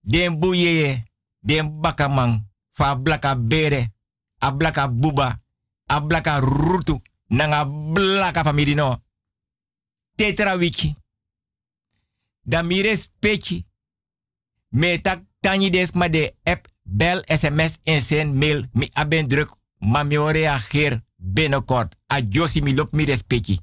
Den Buyeye, Den Bakamang, Fa Blaka Bere, A Blaka Buba, A Blaka Rutu, Nanga Blaka family no. Tetra wiki. Da mi respecti. Me tak tanyi des ma de app, bel, sms en sen mail. Mi aben ma mi o reageer binnenkort. A Josi mi lop mi respecti.